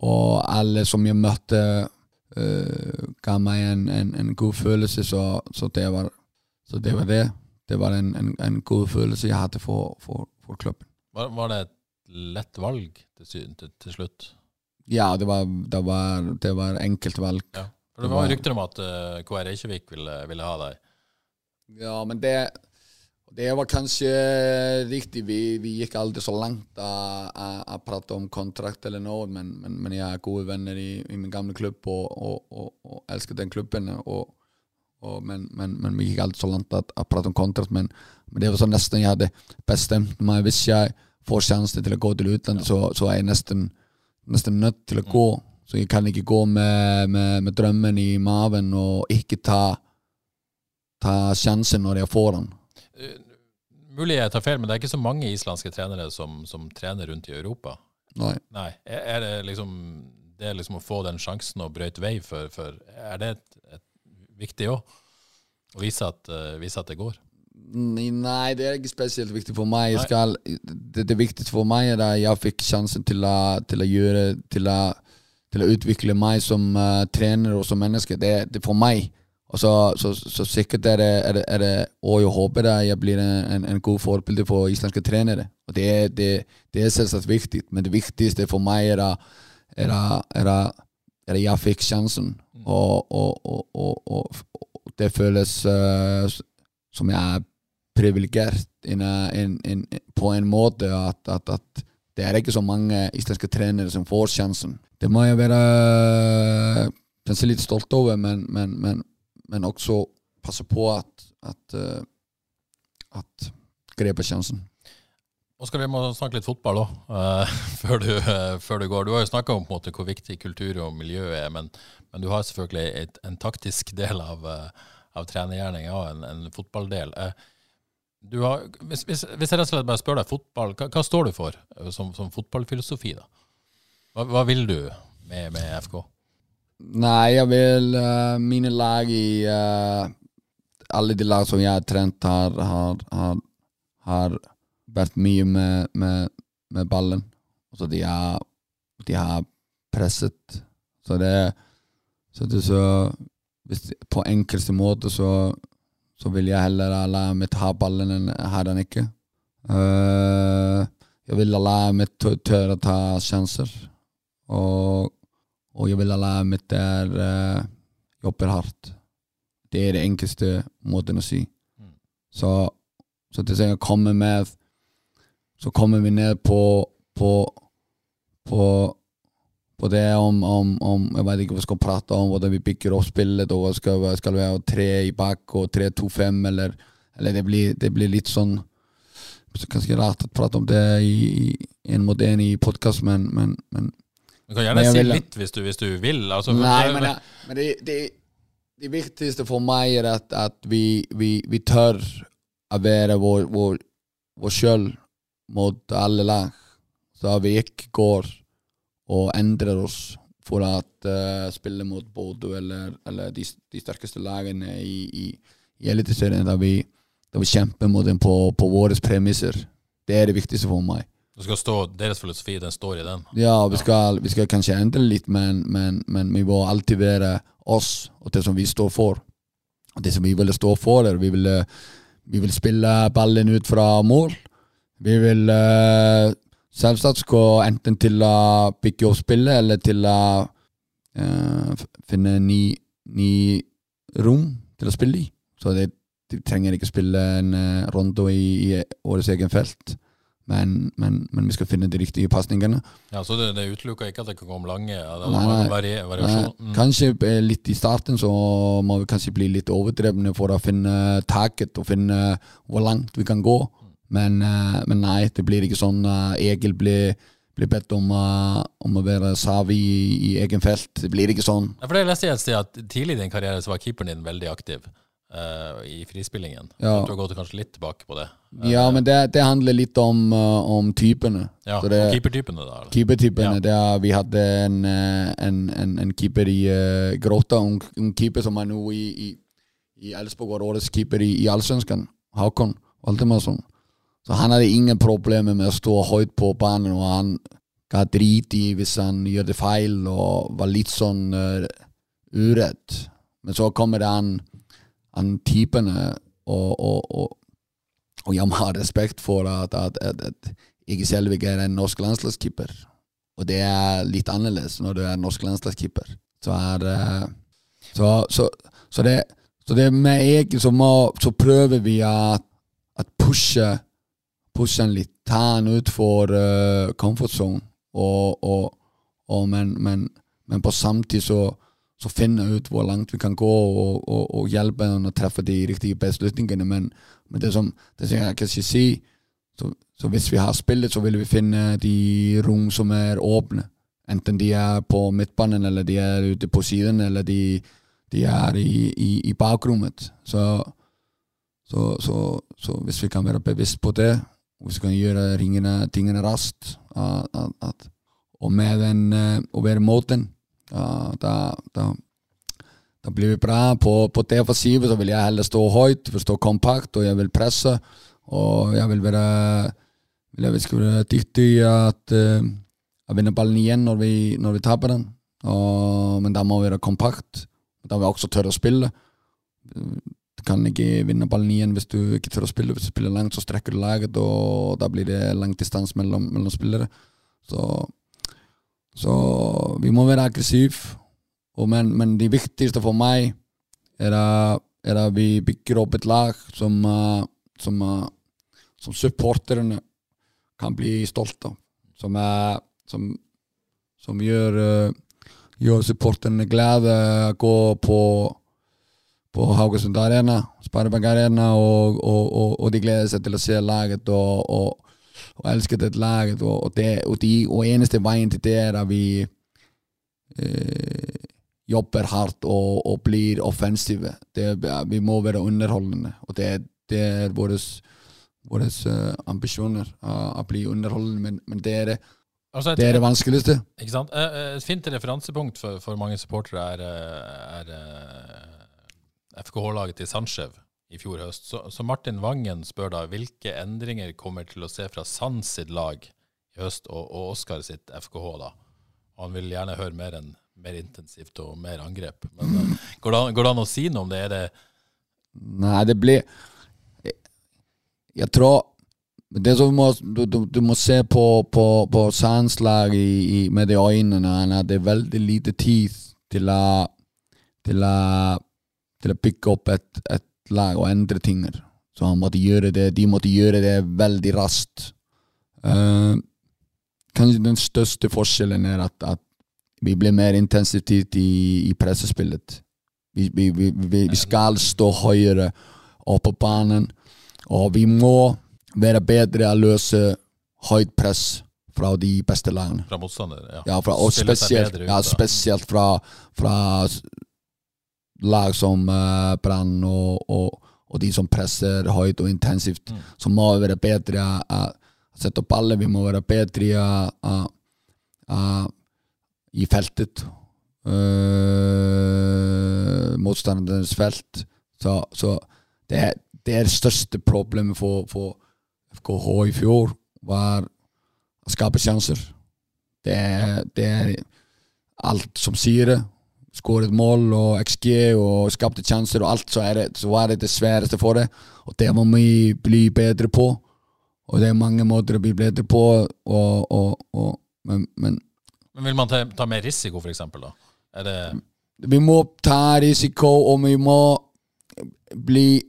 og, alle som jeg møtte, ga meg en, en, god følelse, så, så, det var, så det var det det var en, en, en, god følelse jeg hadde for, for, for klubben. Var, var, det et lett valg til, til, til slutt? Ja, det var, det var, det var enkelt valg. Ja. For Det var, rykter om at uh, eh, KR Reykjavik ville, ville, ha deg. Ja, men det, det var kanskje riktig. Vi, vi gikk aldri så langt å prate om kontrakt eller noe, men, men, men, jeg er gode venner i, i min gamle klubb og, og, og, og elsker den klubben. men, men, men, vi gikk aldri så langt at prate om kontrakt. Men, men, det var sånn nesten jeg hadde bestemt meg. Hvis jeg får sjansen til å gå til utlandet, så, så, er jeg nesten, nesten nødt til å gå. Så jeg kan ikke gå med, med, med drømmen i maven og ikke ta, ta sjansen når jeg får den. Mulig jeg tar feil, men det er ikke så mange islandske trenere som, som trener rundt i Europa? Nei. Nei. Er, det liksom det liksom å få den sjansen og brøyte vei for, for Er det et, et viktig òg. Å vise at, uh, vise at det går. Nei, det er ikke spesielt viktig for meg. Skal, det, det viktigste for meg er at jeg fikk sjansen til å, til å gjøre til å, til å, utvikle meg som uh, trener og som menneske. Det, det er for meg. Og så, så, så, sikkert er det, er det, er det Og jeg håper at jeg blir en, en, god forbilde for islandske trenere. Og det, det, det er selvsagt viktig, men det viktigste for meg er at, er er er jeg fikk sjansen. Mm. og, og, og, og det føles uh, som jeg er privilegert på en måte at, at, at det er ikke så mange islandske trenere som får sjansen. Det må jeg være kanskje litt stolt over, men, men, men, men også passe på at, at, eh, at gripe sjansen. Oskar, vi må snakke litt fotball òg, før, du, eh, før du går. Du har jo snakka om måte, hvor viktig kultur og miljø er, men, men du har selvfølgelig et, en taktisk del av, uh, av trenergjerninga og en, en fotballdel. Har, hvis, hvis, hvis jeg rett og slett bare spør deg fotball, hva, hva står du for som, som fotballfilosofi? da? Hva, hva vil du med, med FK? Nei, jeg vil uh, Mine lag i uh, Alle de lag som jeg har trent, har, har, har, har vært mye med, med, med ballen. Så de har, de har presset. Så det Så det så hvis, På enkleste måte så, så vil jeg heller la meg ha ballen enn ha den ikke. Uh, jeg vil la tø- tørre å ta sjanser. Og og jeg vil alle mitt der uh, jobber hardt. Det er det enkleste måten å si. Mm. Så, så til å komme med Så kommer vi ned på på, på, på det om, om, om Jeg vet ikke hva vi skal prate om, hvordan vi bygger opp spillet, og skal, skal vi ha tre i bak og tre, to, fem, eller, eller det, blir, det blir litt sånn så Kanskje rart å prate om det i, i en mot en i podkast, men, men, men Du kan gjerne si litt hvis du, hvis du vil. Altså, Nei, men, det, men det, det, det viktigste for meg er at, at vi, vi, vi tør å være vår, vår, vår sjøl mot alle lag. Så vi ikke går og endrer oss for å spille mot Bodø eller, eller de, de sterkeste lagene i, i, i Eliteserien. Da vi, vi kjemper mot dem på, på våre premisser. Det er det viktigste for meg. Stå, Deres filosofi den står i den. Ja, vi skal, vi skal kanskje endre litt, men, men, men vi må alltid være oss og det som vi står for. Og det som vi vil stå for, er vi vi vil spille ballen ut fra mål. Vi vil uh, selvsagt gå enten til å bygge opp spillet, eller til å uh, finne ny, ny rom til å spille i. Så det, de trenger ikke spille en uh, rondo i, i årets egen felt. Men, men, men vi skal finne de riktige pasningene. Ja, Så det, det utelukker ikke at det kan komme lange Nei, nei. Eh, variasjon. Mm. Kanskje eh, litt i starten så må vi kanskje bli litt overdrevne for å finne taket og finne hvor langt vi kan gå. Men, eh, men nei, det blir ikke sånn uh, Egil blir, blir bedt om, eh, om å være Savi i, i egen felt. Det blir ikke sånn. Ja, for det leste jeg et sted at Tidlig i din karriere så var keeperen din veldig aktiv eh, i frispillingen. Ja. Du har gått kanskje litt tilbake på det. Ja, men det, det handler litt om, eh, om typene. Ja, det- Keepertypene, da? Keepertypene. Ja. Det er, vi hadde en, eh, en, en, en keeper i uh, Gråta, en, en keeper som er nå i, i, i Elfsborg, var årets keeper i, i Allsvenskan, Håkon Valdemarsson. Så han hadde ingen problemer med å stå høyt på banen, og han ga drit i hvis han gjør det feil, og var litt sånn uh, uredd. Men så kommer det han, han typene, og, og, og, og jeg må ha respekt for at, at, at, at jeg selv ikke er en norsk landslagskeeper. Og det er litt annerledes når du er norsk landslagskeeper. Så eh, så, så, så, det, så det med Egil så, må, så prøver vi å pushe pushe han litt. Ta han utfor uh, comfort zone. Og, og, og men, men, men på samtidig så, så finne ut hvor langt vi kan gå, og, og, og hjelpe henne å treffe de riktige beslutningene. Men, men det som, det som jeg kan ikke si så, så hvis vi har spillet, så vil vi finne de rom som er åpne. Enten de er på midtbanen, eller de er ute på siden, eller de, de er i, i, i bakrommet. Så, så, så, hvis vi kan være bevisst på det, og hvis vi kan gjøre ringene, tingene raskt, og med den og å være mot den, da, da, da, blir vi bra. På, på defensivet vil jeg heller stå høyt, For stå kompakt, og jeg vil presse. Og jeg vil være vil jeg skal være dyktig i at uh, å vinne ballen igjen når vi, når vi taper den. Og, men da må vi være kompakt. Da må vi også tørre å spille. Du kan ikke vinne ballen igjen hvis du ikke tør å spille. Hvis du spiller langt, så strekker du laget, og da blir det lang distanse mellom, mellom spillere. Så, så vi må være aggressive. Men, men det viktigste for meg er er at vi bygger opp et lag som, eh, som, eh, som supporterne kan bli stolt av. Som, som, som gjør, eh, gjør supporterne glade gå på, på Haugesund Arena, Sparebank Arena, og, og, og, og de gleder seg til å se laget og, og, elsker det laget. Og, det, og, de, og eneste veien til det er at vi eh, jobber hardt og, og blir offensive. Det, vi må være underholdende, og det, det er våre våre uh, ambisjoner å bli underholdende, men, men det, er det, altså, det, er det vanskeligste. Ikke sant? Et fint referansepunkt for, for mange supportere er, er, er FKH-laget til Sandskjev i fjor høst. Så, så, Martin Vangen spør da hvilke endringer kommer til å se fra Sand sitt lag i høst, og, og Oskar sitt FKH. da. Og han vil gjerne høre mer enn mer intensivt og mer angrep. Men uh, går, det an, går, det an, å si noe om det? Er det Nei, det blir Jeg tror det som må, du, du, du, må se på, på, på Sandslag med de øynene, at det er veldig lite tid til å, til å, til å bygge opp et, et, lag å endre ting. Så han måtte gjøre det, de måtte gjøre det veldig raskt. Uh, kanskje den største forskjellen er at, at vi blir mer intensivt i, i pressespillet. Vi, vi, vi, vi, skal stå høyere opp på banen, og vi må være bedre å løse høyt press fra de beste lagene. Fra motstandere, ja. ja, fra, og spesielt, ja, spesielt fra, fra, lag som uh, Brann og, og, og, de som presser høyt og intensivt. Mm. Så må vi være bedre Uh, sette opp ballen. Vi må være bedre å i feltet. Uh, motstanderens felt. Så, så det, det, er det største problemet for, for FKH i fjor, var å skape sjanser. Det, det er alt som sier det. Skåret mål og XG og skapte sjanser og alt, så, det, så var det det sværeste for det. Og det må vi bli bedre på. Og det er mange måter å bli bedre på, og, og, og, men, men men Vil man ta, ta mer risiko, f.eks.? Vi må ta risiko, og vi må bli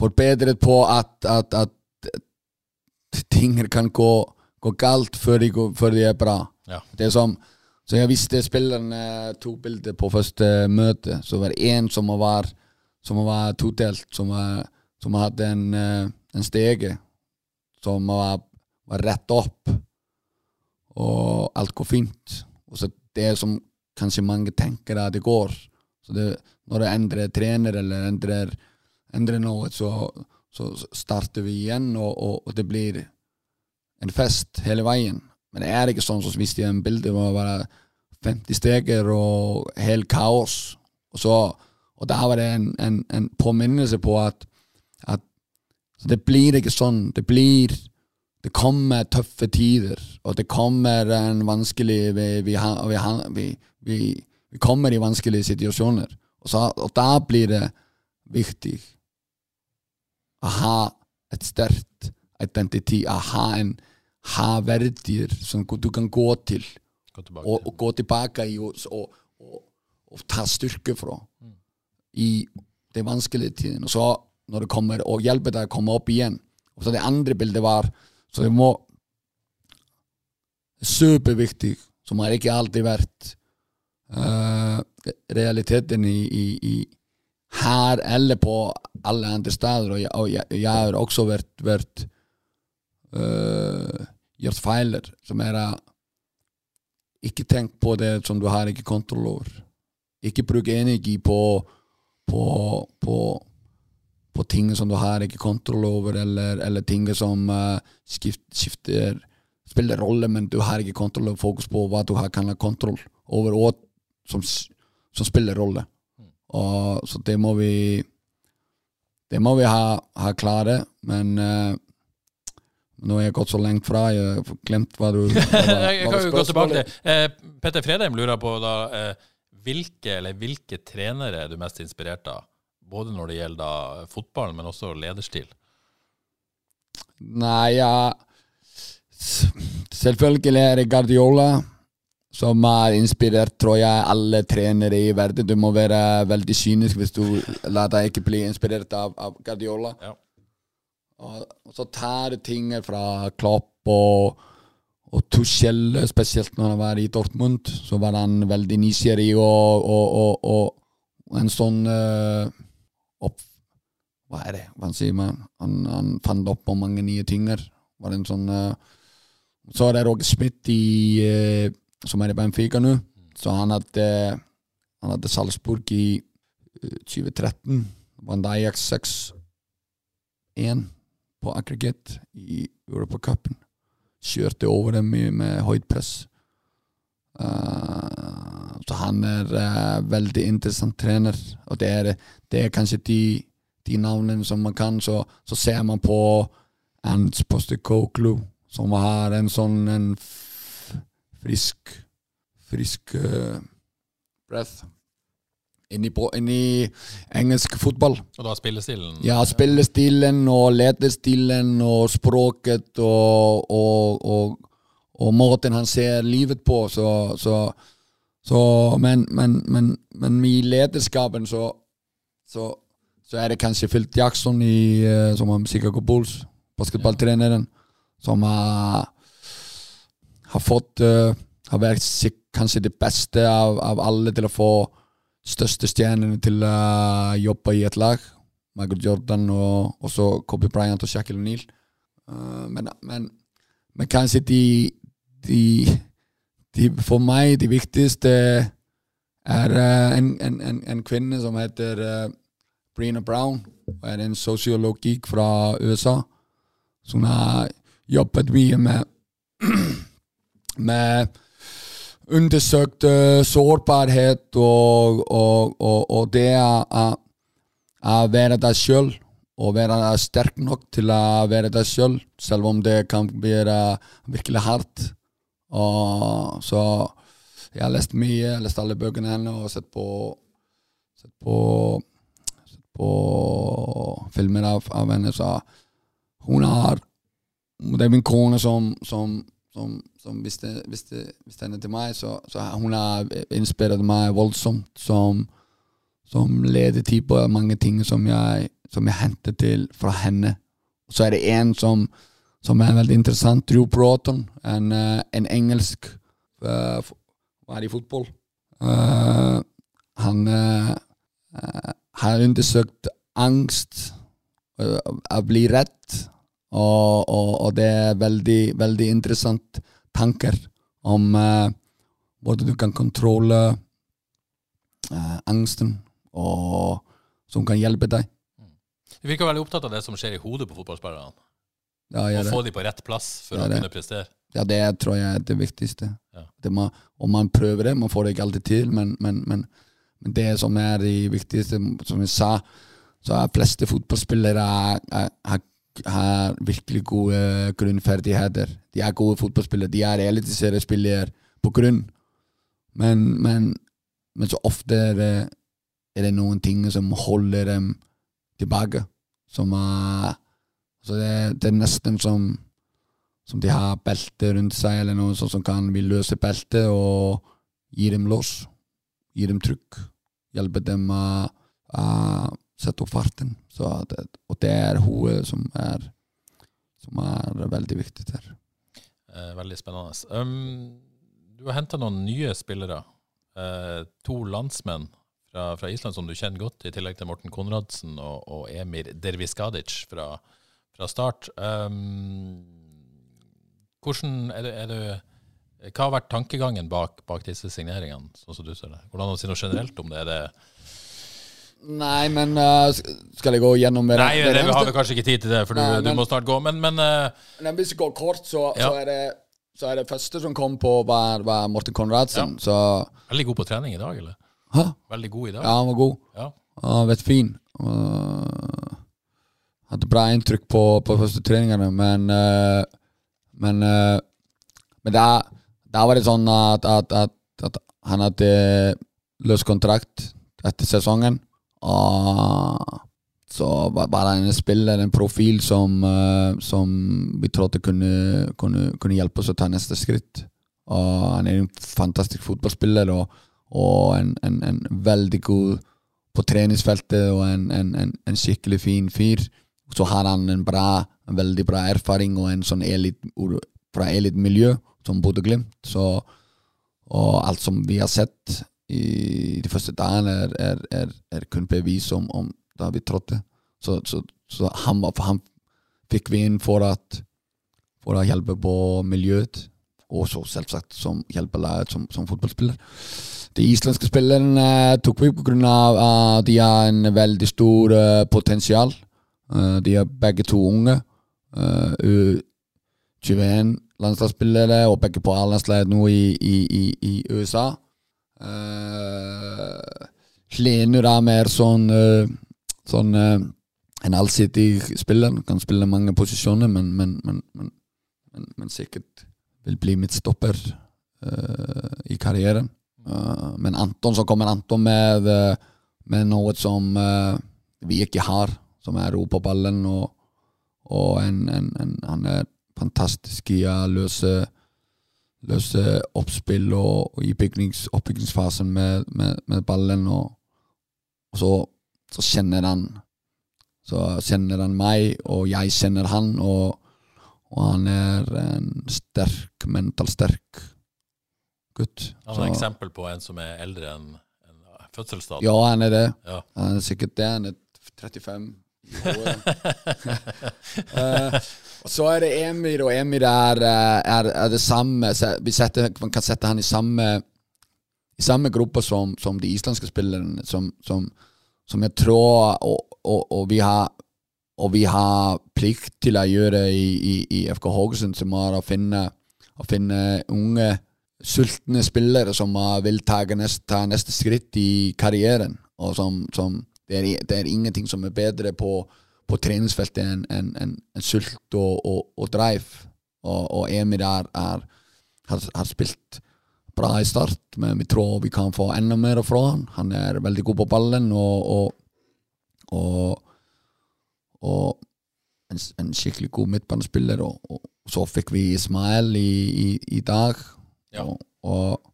forbedret på at, at, at ting kan gå, gå galt før de, før de, er bra. Ja. Det er som så jeg visste spillerne tok bilder på første møte. Så var det én som var, som var todelt, som, var, som hadde en, eh, en stege som var, var rett opp og alt går fint. Og så det som kanskje mange tenker at det går. Så det, når det endrer trener eller endrer, endrer noe, så, så, starter vi igjen, og, og, og, det blir en fest hele veien. Men det er ikke sånn som hvis de har en bilde med være 50 steger og helt kaos. Og, så, og da var det en, en, en påminnelse på at, at det blir ikke sånn. Det blir det kommer tøffe tider, og det kommer en vanskelig Vi, vi, vi, vi kommer i vanskelige situasjoner. Og, så, og, da blir det viktig å ha et sterkt identitet, å ha, en, ha verdier som du kan gå til, gå og, og, gå tilbake i og, og, og ta styrke fra mm. i de vanskelige tidene. Og så når det kommer, og hjelper deg å komme opp igjen. Og så Det andre bildet var så det må Superviktig, som har ikke alltid vært uh, realiteten i, i, i, her eller på alle andre steder. Og jeg, og jeg, jeg har også vært, vært uh, gjort feiler som er uh, Ikke tenk på det som du har ikke kontroll over. Ikke bruk energi på, på, på på ting som du har ikke kontroll over, eller, eller ting som uh, skift, skifter spiller rolle, men du har ikke kontroll og fokus på hva du har, kan ha kontroll over, og som, som spiller rolle. Og, så det må vi Det må vi ha, ha klare, men uh, nå har jeg gått så lenge fra. Jeg har glemt hva du hva, Jeg kan jo gå tilbake til eh, Petter Fredheim lurer på da, eh, hvilke, eller hvilke trenere er du mest inspirert av? Både når det gjelder da fotball, men også lederstil? Nei, ja Selvfølgelig er det Guardiola. som har inspirert, tror jeg, alle trenere i verden. Du må være veldig kynisk hvis du lar deg ikke bli inspirert av, av Guardiola. Ja. Og, så du ting fra Klopp og, og Tuchel, spesielt når han var i Dortmund. Så var han veldig nysgjerrig og, og, og, en sånn uh, opp, Hva er det hva sier man? Han, han fant opp på mange nye ting. Var en sånn uh, Så er det Roger Smith i uh, som er i Benfica nå. Så han hadde, han hadde Salzburg i eh, 2013. Vant Ajax 6-1 på aggregate i Europacupen. Kjørte over dem med, høyt press. Uh, så han er uh, veldig interessant trener, og det er, det er kanskje de, de navnene som man kan. Så, så ser man på Ernst Postekoglu, som har en sånn en frisk frisk uh, breath inn i, inn i engelsk fotball. Og da spillestilen Ja, spillestilen og lederstilen og språket og, og, og, og måten han ser livet på. Så, så, så men, men, men, men i lederskapen så, så, så er det kanskje Filt Jackson i, eh, som er Chicago Bulls, basketballtreneren, som har, har fått uh, Har vært kanskje det beste av, av alle til å få største stjernene til å jobbe i et lag. Michael Jordan og også Kobe Bryant og Shaquille O'Neal. Uh, men, men, men kanskje de, de, de For meg, de viktigste er uh, en, en, en, en kvinne som heter uh, Brina Brown. er en sosiologikk fra USA. Hun har jobbet mye med med undersøkt eh, sårbarhet og, og, og, og det å være deg sjøl. Og være sterk nok til å være deg sjøl, selv om det kan være virkelig hardt. Og, så jeg har lest mye, jeg har lest alle bøkene hennes og sett på Sett på, sett på filmer av, av henne. Så hun har Det er min kone som, som som, som henne til meg, så, så hun har inspirert meg voldsomt som, som ledertid på mange ting som jeg, som jeg henter til fra henne. Så er det en som, som er veldig interessant, Drew Broughton, en, eh, en engelsk uh, det i fotball. Uh, han eh, eh, har undersøkt angst, uh, å bli redd, og, og, og det er veldig, veldig interessant tanker om eh, hvordan du kan kontrolle eh, angsten, og som kan hjelpe deg. Du virker veldig opptatt av det som skjer i hodet på fotballspillerne. Ja, Og få dem på rett plass for Ja, å kunne prestere. ja, det tror jeg er det viktigste. Ja. Det må, og man prøver det, man får det ikke alltid til, men, men, men, men det som er det viktigste, som jeg sa, så er fleste fotballspillere er, er, har, har virkelig gode grunnferdigheter. De er gode fotballspillere, de er eliteseriespillere på grunn. Men, men, men så ofte er det, er det noen ting som holder dem tilbake. Som er Så det, det er nesten som som de har belte rundt seg, eller noe sånt som kan vi løse beltet og gi dem lås. Gi dem trykk. Hjelpe dem å sette opp farten. Det, og det er hodet som er, som er veldig viktig der. Eh, veldig spennende. Um, du har henta noen nye spillere. Eh, to landsmenn fra, fra Island som du kjenner godt, i tillegg til Morten Konradsen og, og Emir Derviskadic fra, fra start. Um, hvordan er det, er du Hva har vært tankegangen bak, bak disse signeringene, sånn som du ser det? Hvordan å si noe generelt om det? Er det Nei, men uh, skal jeg gå gjennom hver Nei, det, det, vi har vel kanskje ikke tid til det, for du, Nei, du må snart gå. Men, men uh, men Hvis jeg går kort, så, Ja. så, er det, så er det første som kom på, var, var Morten Konradsen. Så veldig god på trening i dag, eller? Hæ? Veldig god i dag? Ja, han var god. Ja. Han har vært fin. Uh, hadde bra inntrykk på, på første treningene, men uh, Men, uh, men da, da var det sånn at, at, at, at han hadde løs kontrakt etter sesongen. Og så var han en spiller, en profil, som, uh, som vi trodde kunne, kunne, kunne hjelpe oss å ta neste skritt. Og han er en fantastisk fotballspiller og, og en, en, en veldig god på treningsfeltet og en, en, skikkelig fin fyr. Så har han en bra, en veldig bra erfaring og en sånn elit, fra elitemiljø som Bodø-Glimt. Og alt som vi har sett i de første dagene, er, er, er, er kun bevis om, om da vi trådte. Så, så, så han, han, fikk vi inn for, at, for å hjelpe på miljøet, og så selvsagt som hjelpelaget som, som fotballspiller. De islandske spillerne tok vi pga. at de har en veldig stor uh, potensial. Uh, de er begge to unge. Uh, U21 landslagsspillere, og begge på A-landslaget nå i, i, i, i USA. Uh, Lene er mer sånn, uh, sånn uh, en allsidig spiller. Kan spille mange posisjoner, men, men, men, men sikkert vil bli midtstopper uh, i karrieren. Uh, men Anton, så kommer Anton med, med noe som vi ikke har, som er ro på ballen. Og, og en, en, en, han er fantastisk i å løse, løse oppspill og, og i bygnings, oppbyggingsfasen med, med, med ballen. Og, og så, så, kjenner han Så kjenner han meg, og jeg kjenner han. Og, og han er en sterk, mentalt sterk gutt. Han er et eksempel på en som er eldre enn en fødselsdato? Ja, han er det. Ja. Han er sikkert det. Han er 35 uh, så er det Emir, og Emir er, eh, er, er det samme setter, Man kan sette han i samme I samme gruppe som, som de islandske spillerne, som, som, som jeg tror og, og, og, vi har og vi har plikt til å gjøre i, i, i FK Haugesund, som er å finne, å finne unge, sultne spillere som vil ta neste, ta neste skritt i karrieren, og som det er, det er, ingenting som er bedre på, på treningsfeltet enn en, en, en sult og, og, og, drive. Og, og Emir er, er, har, har, spilt bra i start, men vi tror vi kan få enda mer fra han. Han er veldig god på ballen og, og, en, en, skikkelig god midtbanespiller. Og, så fikk vi Ismael i, i, i dag. Ja. Og,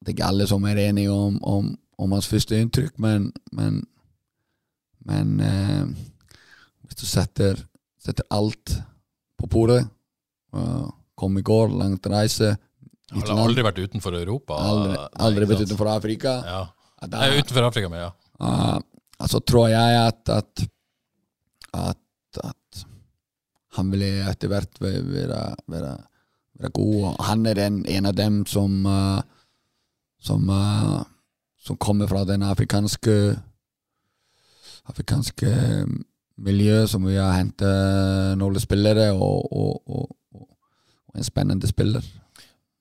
det er ikke alle som er enige om, om om hans første inntrykk, men, men, men eh, hvis du setter, setter, alt på bordet uh, Kom i går, langt reise. Har du aldri vært utenfor Europa? Aldri, aldri vært utenfor Afrika. Ja. Da, Nei, utenfor Afrika, men ja. Uh, altså tror jeg at, at, at, at han vil etter hvert være, være, være, god. Han er en, en av dem som, uh, som som kommer fra den afrikanske afrikanske miljøet som vi har hentet noen spillere, og, og, og, og, en spennende spiller.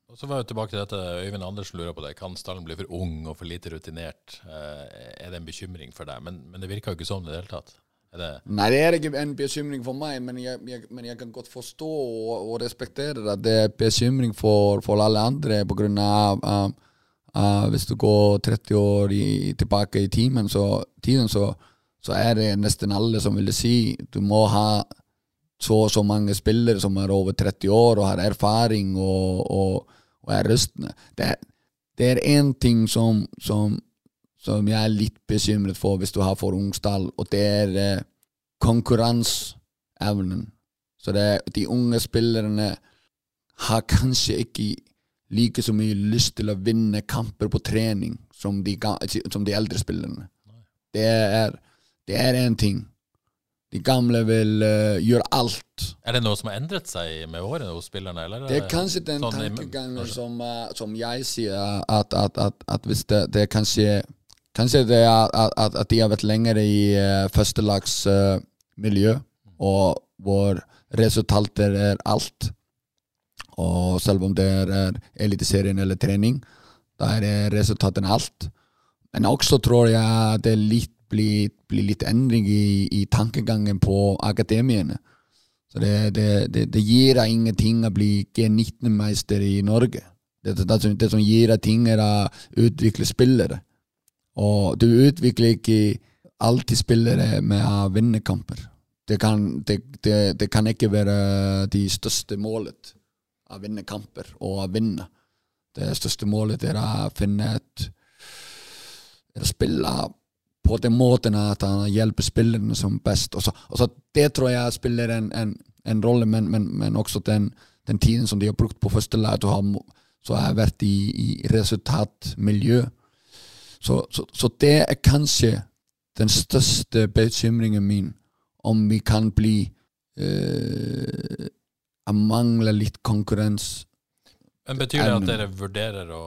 Og Så var jeg tilbake til dette, Øyvind Andersen lurer på det. Kan stallen bli for ung og for lite rutinert? Eh, er det en bekymring for deg? Men, men det virker jo ikke sånn i det hele tatt. Det Nei, det er ikke en bekymring for meg, men jeg, jeg, men jeg kan godt forstå og, og, respektere at det er bekymring for, for alle andre på av um, Uh, hvis du går 30 år i, tilbake i timen, så, tiden, så, så, er det nesten alle som vil si du må ha så og så mange spillere som er over 30 år og har erfaring og, og, og er rustne. Det, det er én ting som, som, som, jeg er litt bekymret for hvis du har for ung stall, og det er uh, konkurranseevnen. Så det, de unge spillerne har kanskje ikke like så mye lyst til å vinne kamper på trening som de, som de eldre spillerne. Det er, det er en ting. De gamle vil uh, gjøre alt. Er det noe som har endret seg med årene hos spillerne? Eller? Det er kanskje den sånn tankegangen som, uh, som, jeg sier, at, at, at, at hvis det, det kanskje Kanskje det er at, de har vært lenger i uh, førstelagsmiljø, uh, og hvor resultater er alt. Og selv om det er Eliteserien eller trening, da er resultatene alt. Men også tror jeg det litt, blir, blir, litt endring i, i, tankegangen på akademiene. Så det, det, det, det gir deg ingenting å bli G19-meister i Norge. Det, som, det som gir deg ting, er å utvikle spillere. Og du utvikler ikke alltid spillere med å vinne kamper. Det kan, det, kan ikke være de største målet å vinne kamper og å vinne. Det største målet er å finne et er å spille på den måten at han hjelper spillerne som best. Og så, og så Det tror jeg spiller en, en, en rolle, men, men, men, også den, den tiden som de har brukt på første lag, så har jeg vært i, i resultatmiljø. Så, så, så, det er kanskje den største bekymringen min, om vi kan bli øh, Mangler litt konkurranse. Men Betyr det at dere vurderer å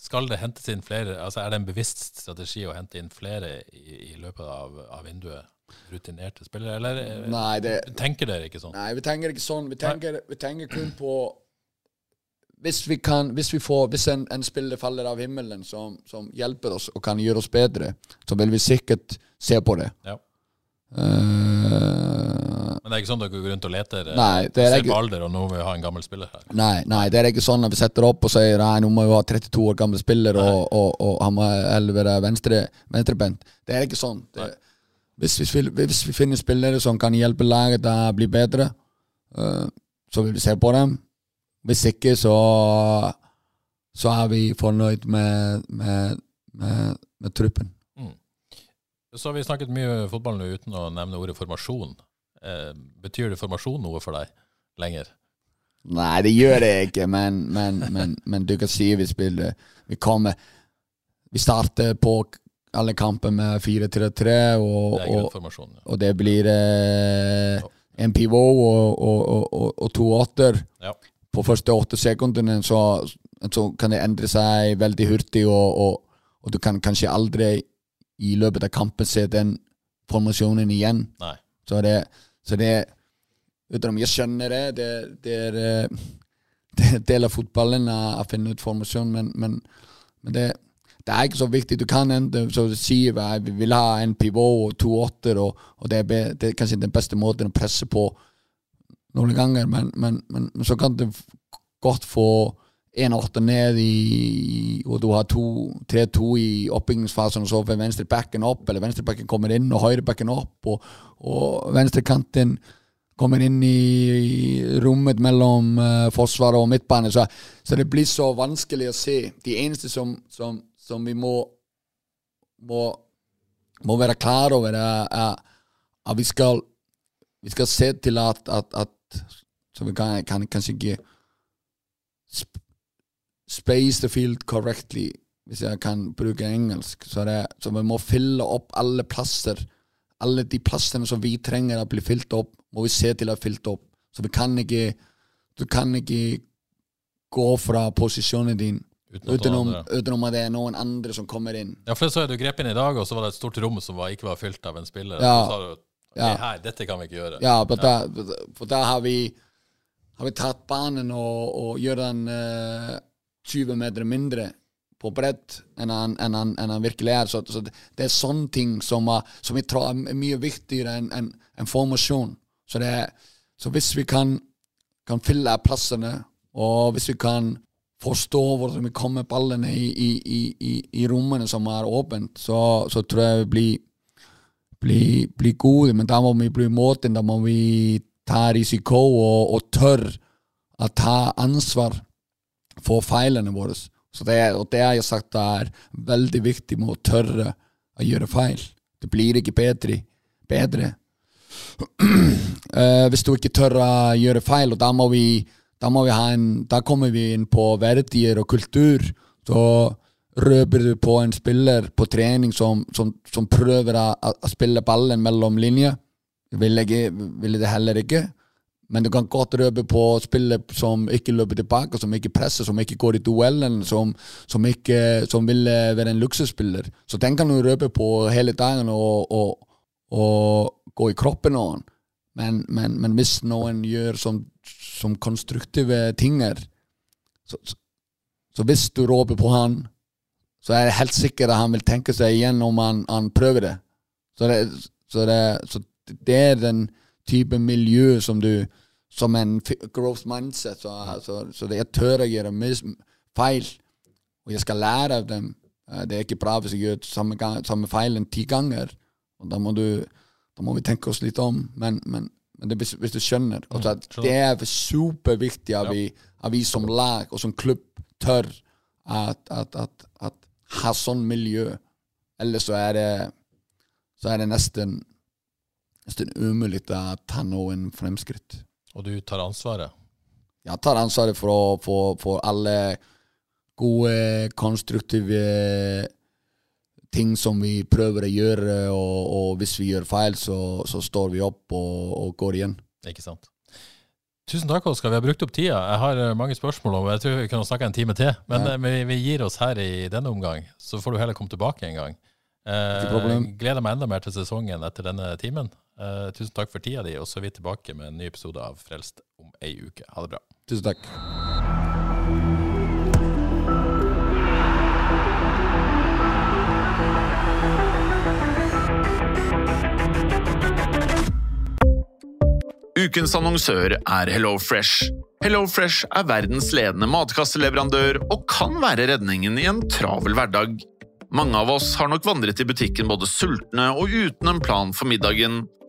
Skal det hentes inn flere? altså Er det en bevisst strategi å hente inn flere i, i løpet av, av, vinduet? Rutinerte spillere, eller eh, nei, det, tenker dere ikke sånn? Nei, vi tenker ikke sånn. Vi tenker, vi tenker kun på hvis vi, kan, hvis vi får, hvis en, en, spiller faller av himmelen som, som, hjelper oss og kan gjøre oss bedre, så vil vi sikkert se på det. Ja. Uh, Men det er ikke sånn dere går rundt og leter? Eh, nei, det er på alder, og nå vil vi ha en gammel spiller her? Nei, nei, det er ikke sånn at vi setter opp og sier nei, nå må vi ha 32 år gammel spiller, og, og, og, han må være venstre, venstrebent. Det er ikke sånn. Det, hvis, vi, hvis, vi, finner spillere som kan hjelpe laget til å bli bedre, uh, så vil vi se på dem. Hvis ikke, så, så er vi fornøyd med, med, med, med truppen. Så har vi snakket mye fotball nå uten å nevne ordet formasjon. Eh, betyr det formasjon noe for deg lenger? Nei, det gjør det ikke, men, men, men, men du kan si vi spiller Vi kommer Vi starter på alle kamper med 4-3-3, og, og, og, det blir eh, en pivot og, og, to åtter. Ja på første åtte sekundene så, så, kan det endre seg veldig hurtig, og, du kan kanskje aldri i løpet av kampen se den formasjonen igjen. Nei. Så det, så det Uten om jeg skjønner det, det, det er en det er del av fotballen å finne ut formasjon, men, men, men det, det, er ikke så viktig. Du kan du sier at vi vil ha en pivot og to åtter, og, og det, er, det, er, kanskje den beste måten å presse på noen ganger, men, men, men, men så kan du godt få én åtte ned i Og du har 3-2 i oppbyggingsfasen, og så får venstrebacken opp, eller venstrebacken kommer inn, og høyrebacken opp, og, og venstrekanten kommer inn i rommet mellom uh, forsvaret og midtbane. Så, så, det blir så vanskelig å se. De eneste som, som, som vi må, må, må være klar over, er at vi skal, vi skal se til at, at, at så vi kan, kan kanskje ikke space the field correctly, hvis jeg kan bruke engelsk. Så, det, så vi må fylle opp alle plasser. Alle de plassene som vi trenger å bli fylt opp, må vi se til å fylt opp. Så vi kan ikke Du kan ikke gå fra posisjonen din utenom, utenom, at det er noen andre som kommer inn. Ja, for så er du grep inn i dag, og så var det et stort rom som var, ikke var fylt av en spiller. Ja. Og så sa du ja. her, dette kan vi ikke gjøre. Ja, for, ja. Da, for da har vi, har vi tatt banen og, og gjør den uh, 20 meter mindre på brett enn han, enn han, enn han virkelig er. Så, så det, er sånne ting som, som jeg tror er mye viktigere enn en, en formasjon. Så, det, så hvis vi kan, kan fylle plassene, og hvis vi kan forstå hvordan vi kommer ballene i, i, i, i rommene som er åpent, så, så tror jeg vi blir bli, bli, gode, men da må vi bli måten, da må vi ta risiko og, og tørre å ta ansvar for feilene våre. Så det, og det har jeg sagt er veldig viktig med å tørre å gjøre feil. Det blir ikke bedre. bedre. uh, hvis du ikke tør å gjøre feil, og da må vi, da må vi ha en, da kommer vi inn på verdier og kultur. Så røper du på en spiller på trening som, som, som prøver å, å, spille ballen mellom linjer. Ville, vil det heller ikke. Men du kan godt røpe på spiller som ikke løper tilbake, som ikke presser, som ikke går i duellen, som, som, ikke, som vil være en luksusspiller. Så den kan du røpe på hele dagen og, og, og gå i kroppen av han. Men, men, men, hvis noen gjør som, som konstruktive tinger, så, så, så hvis du råper på han så er jeg helt sikker at han vil tenke seg igjen om han, han prøver det. Så det, så, det, det, er den type miljø som du Som en growth mindset. Så, så, så det, jeg tør å gjøre feil, og jeg skal lære av dem. Eh, det er ikke bra hvis jeg gjør samme, gang, samme feilen ti ganger. Og da må, du, da må vi tenke oss litt om. Men, men, Men det, hvis, hvis du skjønner. Mm, Altså, det er superviktig at, vi, at vi som lag og som klubb tør at, at, at, at ha sånn miljø. Ellers så er det så er det nesten, nesten umulig å ta noen fremskritt. Og du tar ansvaret. Jeg tar ansvaret for, for, for alle gode, konstruktive ting som vi prøver å gjøre, og, og hvis vi gjør feil, så, så står vi opp og, og går igjen. Ikke sant. Tusen takk, Oskar. Vi har brukt opp tida. Jeg har eh, mange spørsmål, og jeg tror vi kunne snakke en time til. Men Ja. eh, vi, vi gir oss her i denne omgang, så får du heller komme tilbake en gang. Eh, gleder meg enda mer til sesongen etter denne timen. Eh, tusen takk for tida di, og så er vi tilbake med en ny episode av Frelst om ei uke. Ha det bra. Tusen takk. Ukens annonsør er HelloFresh. HelloFresh er verdens ledende matkasseleverandør og kan være redningen i en travel hverdag. Mange av oss har nok vandret i butikken både sultne og uten en plan for middagen,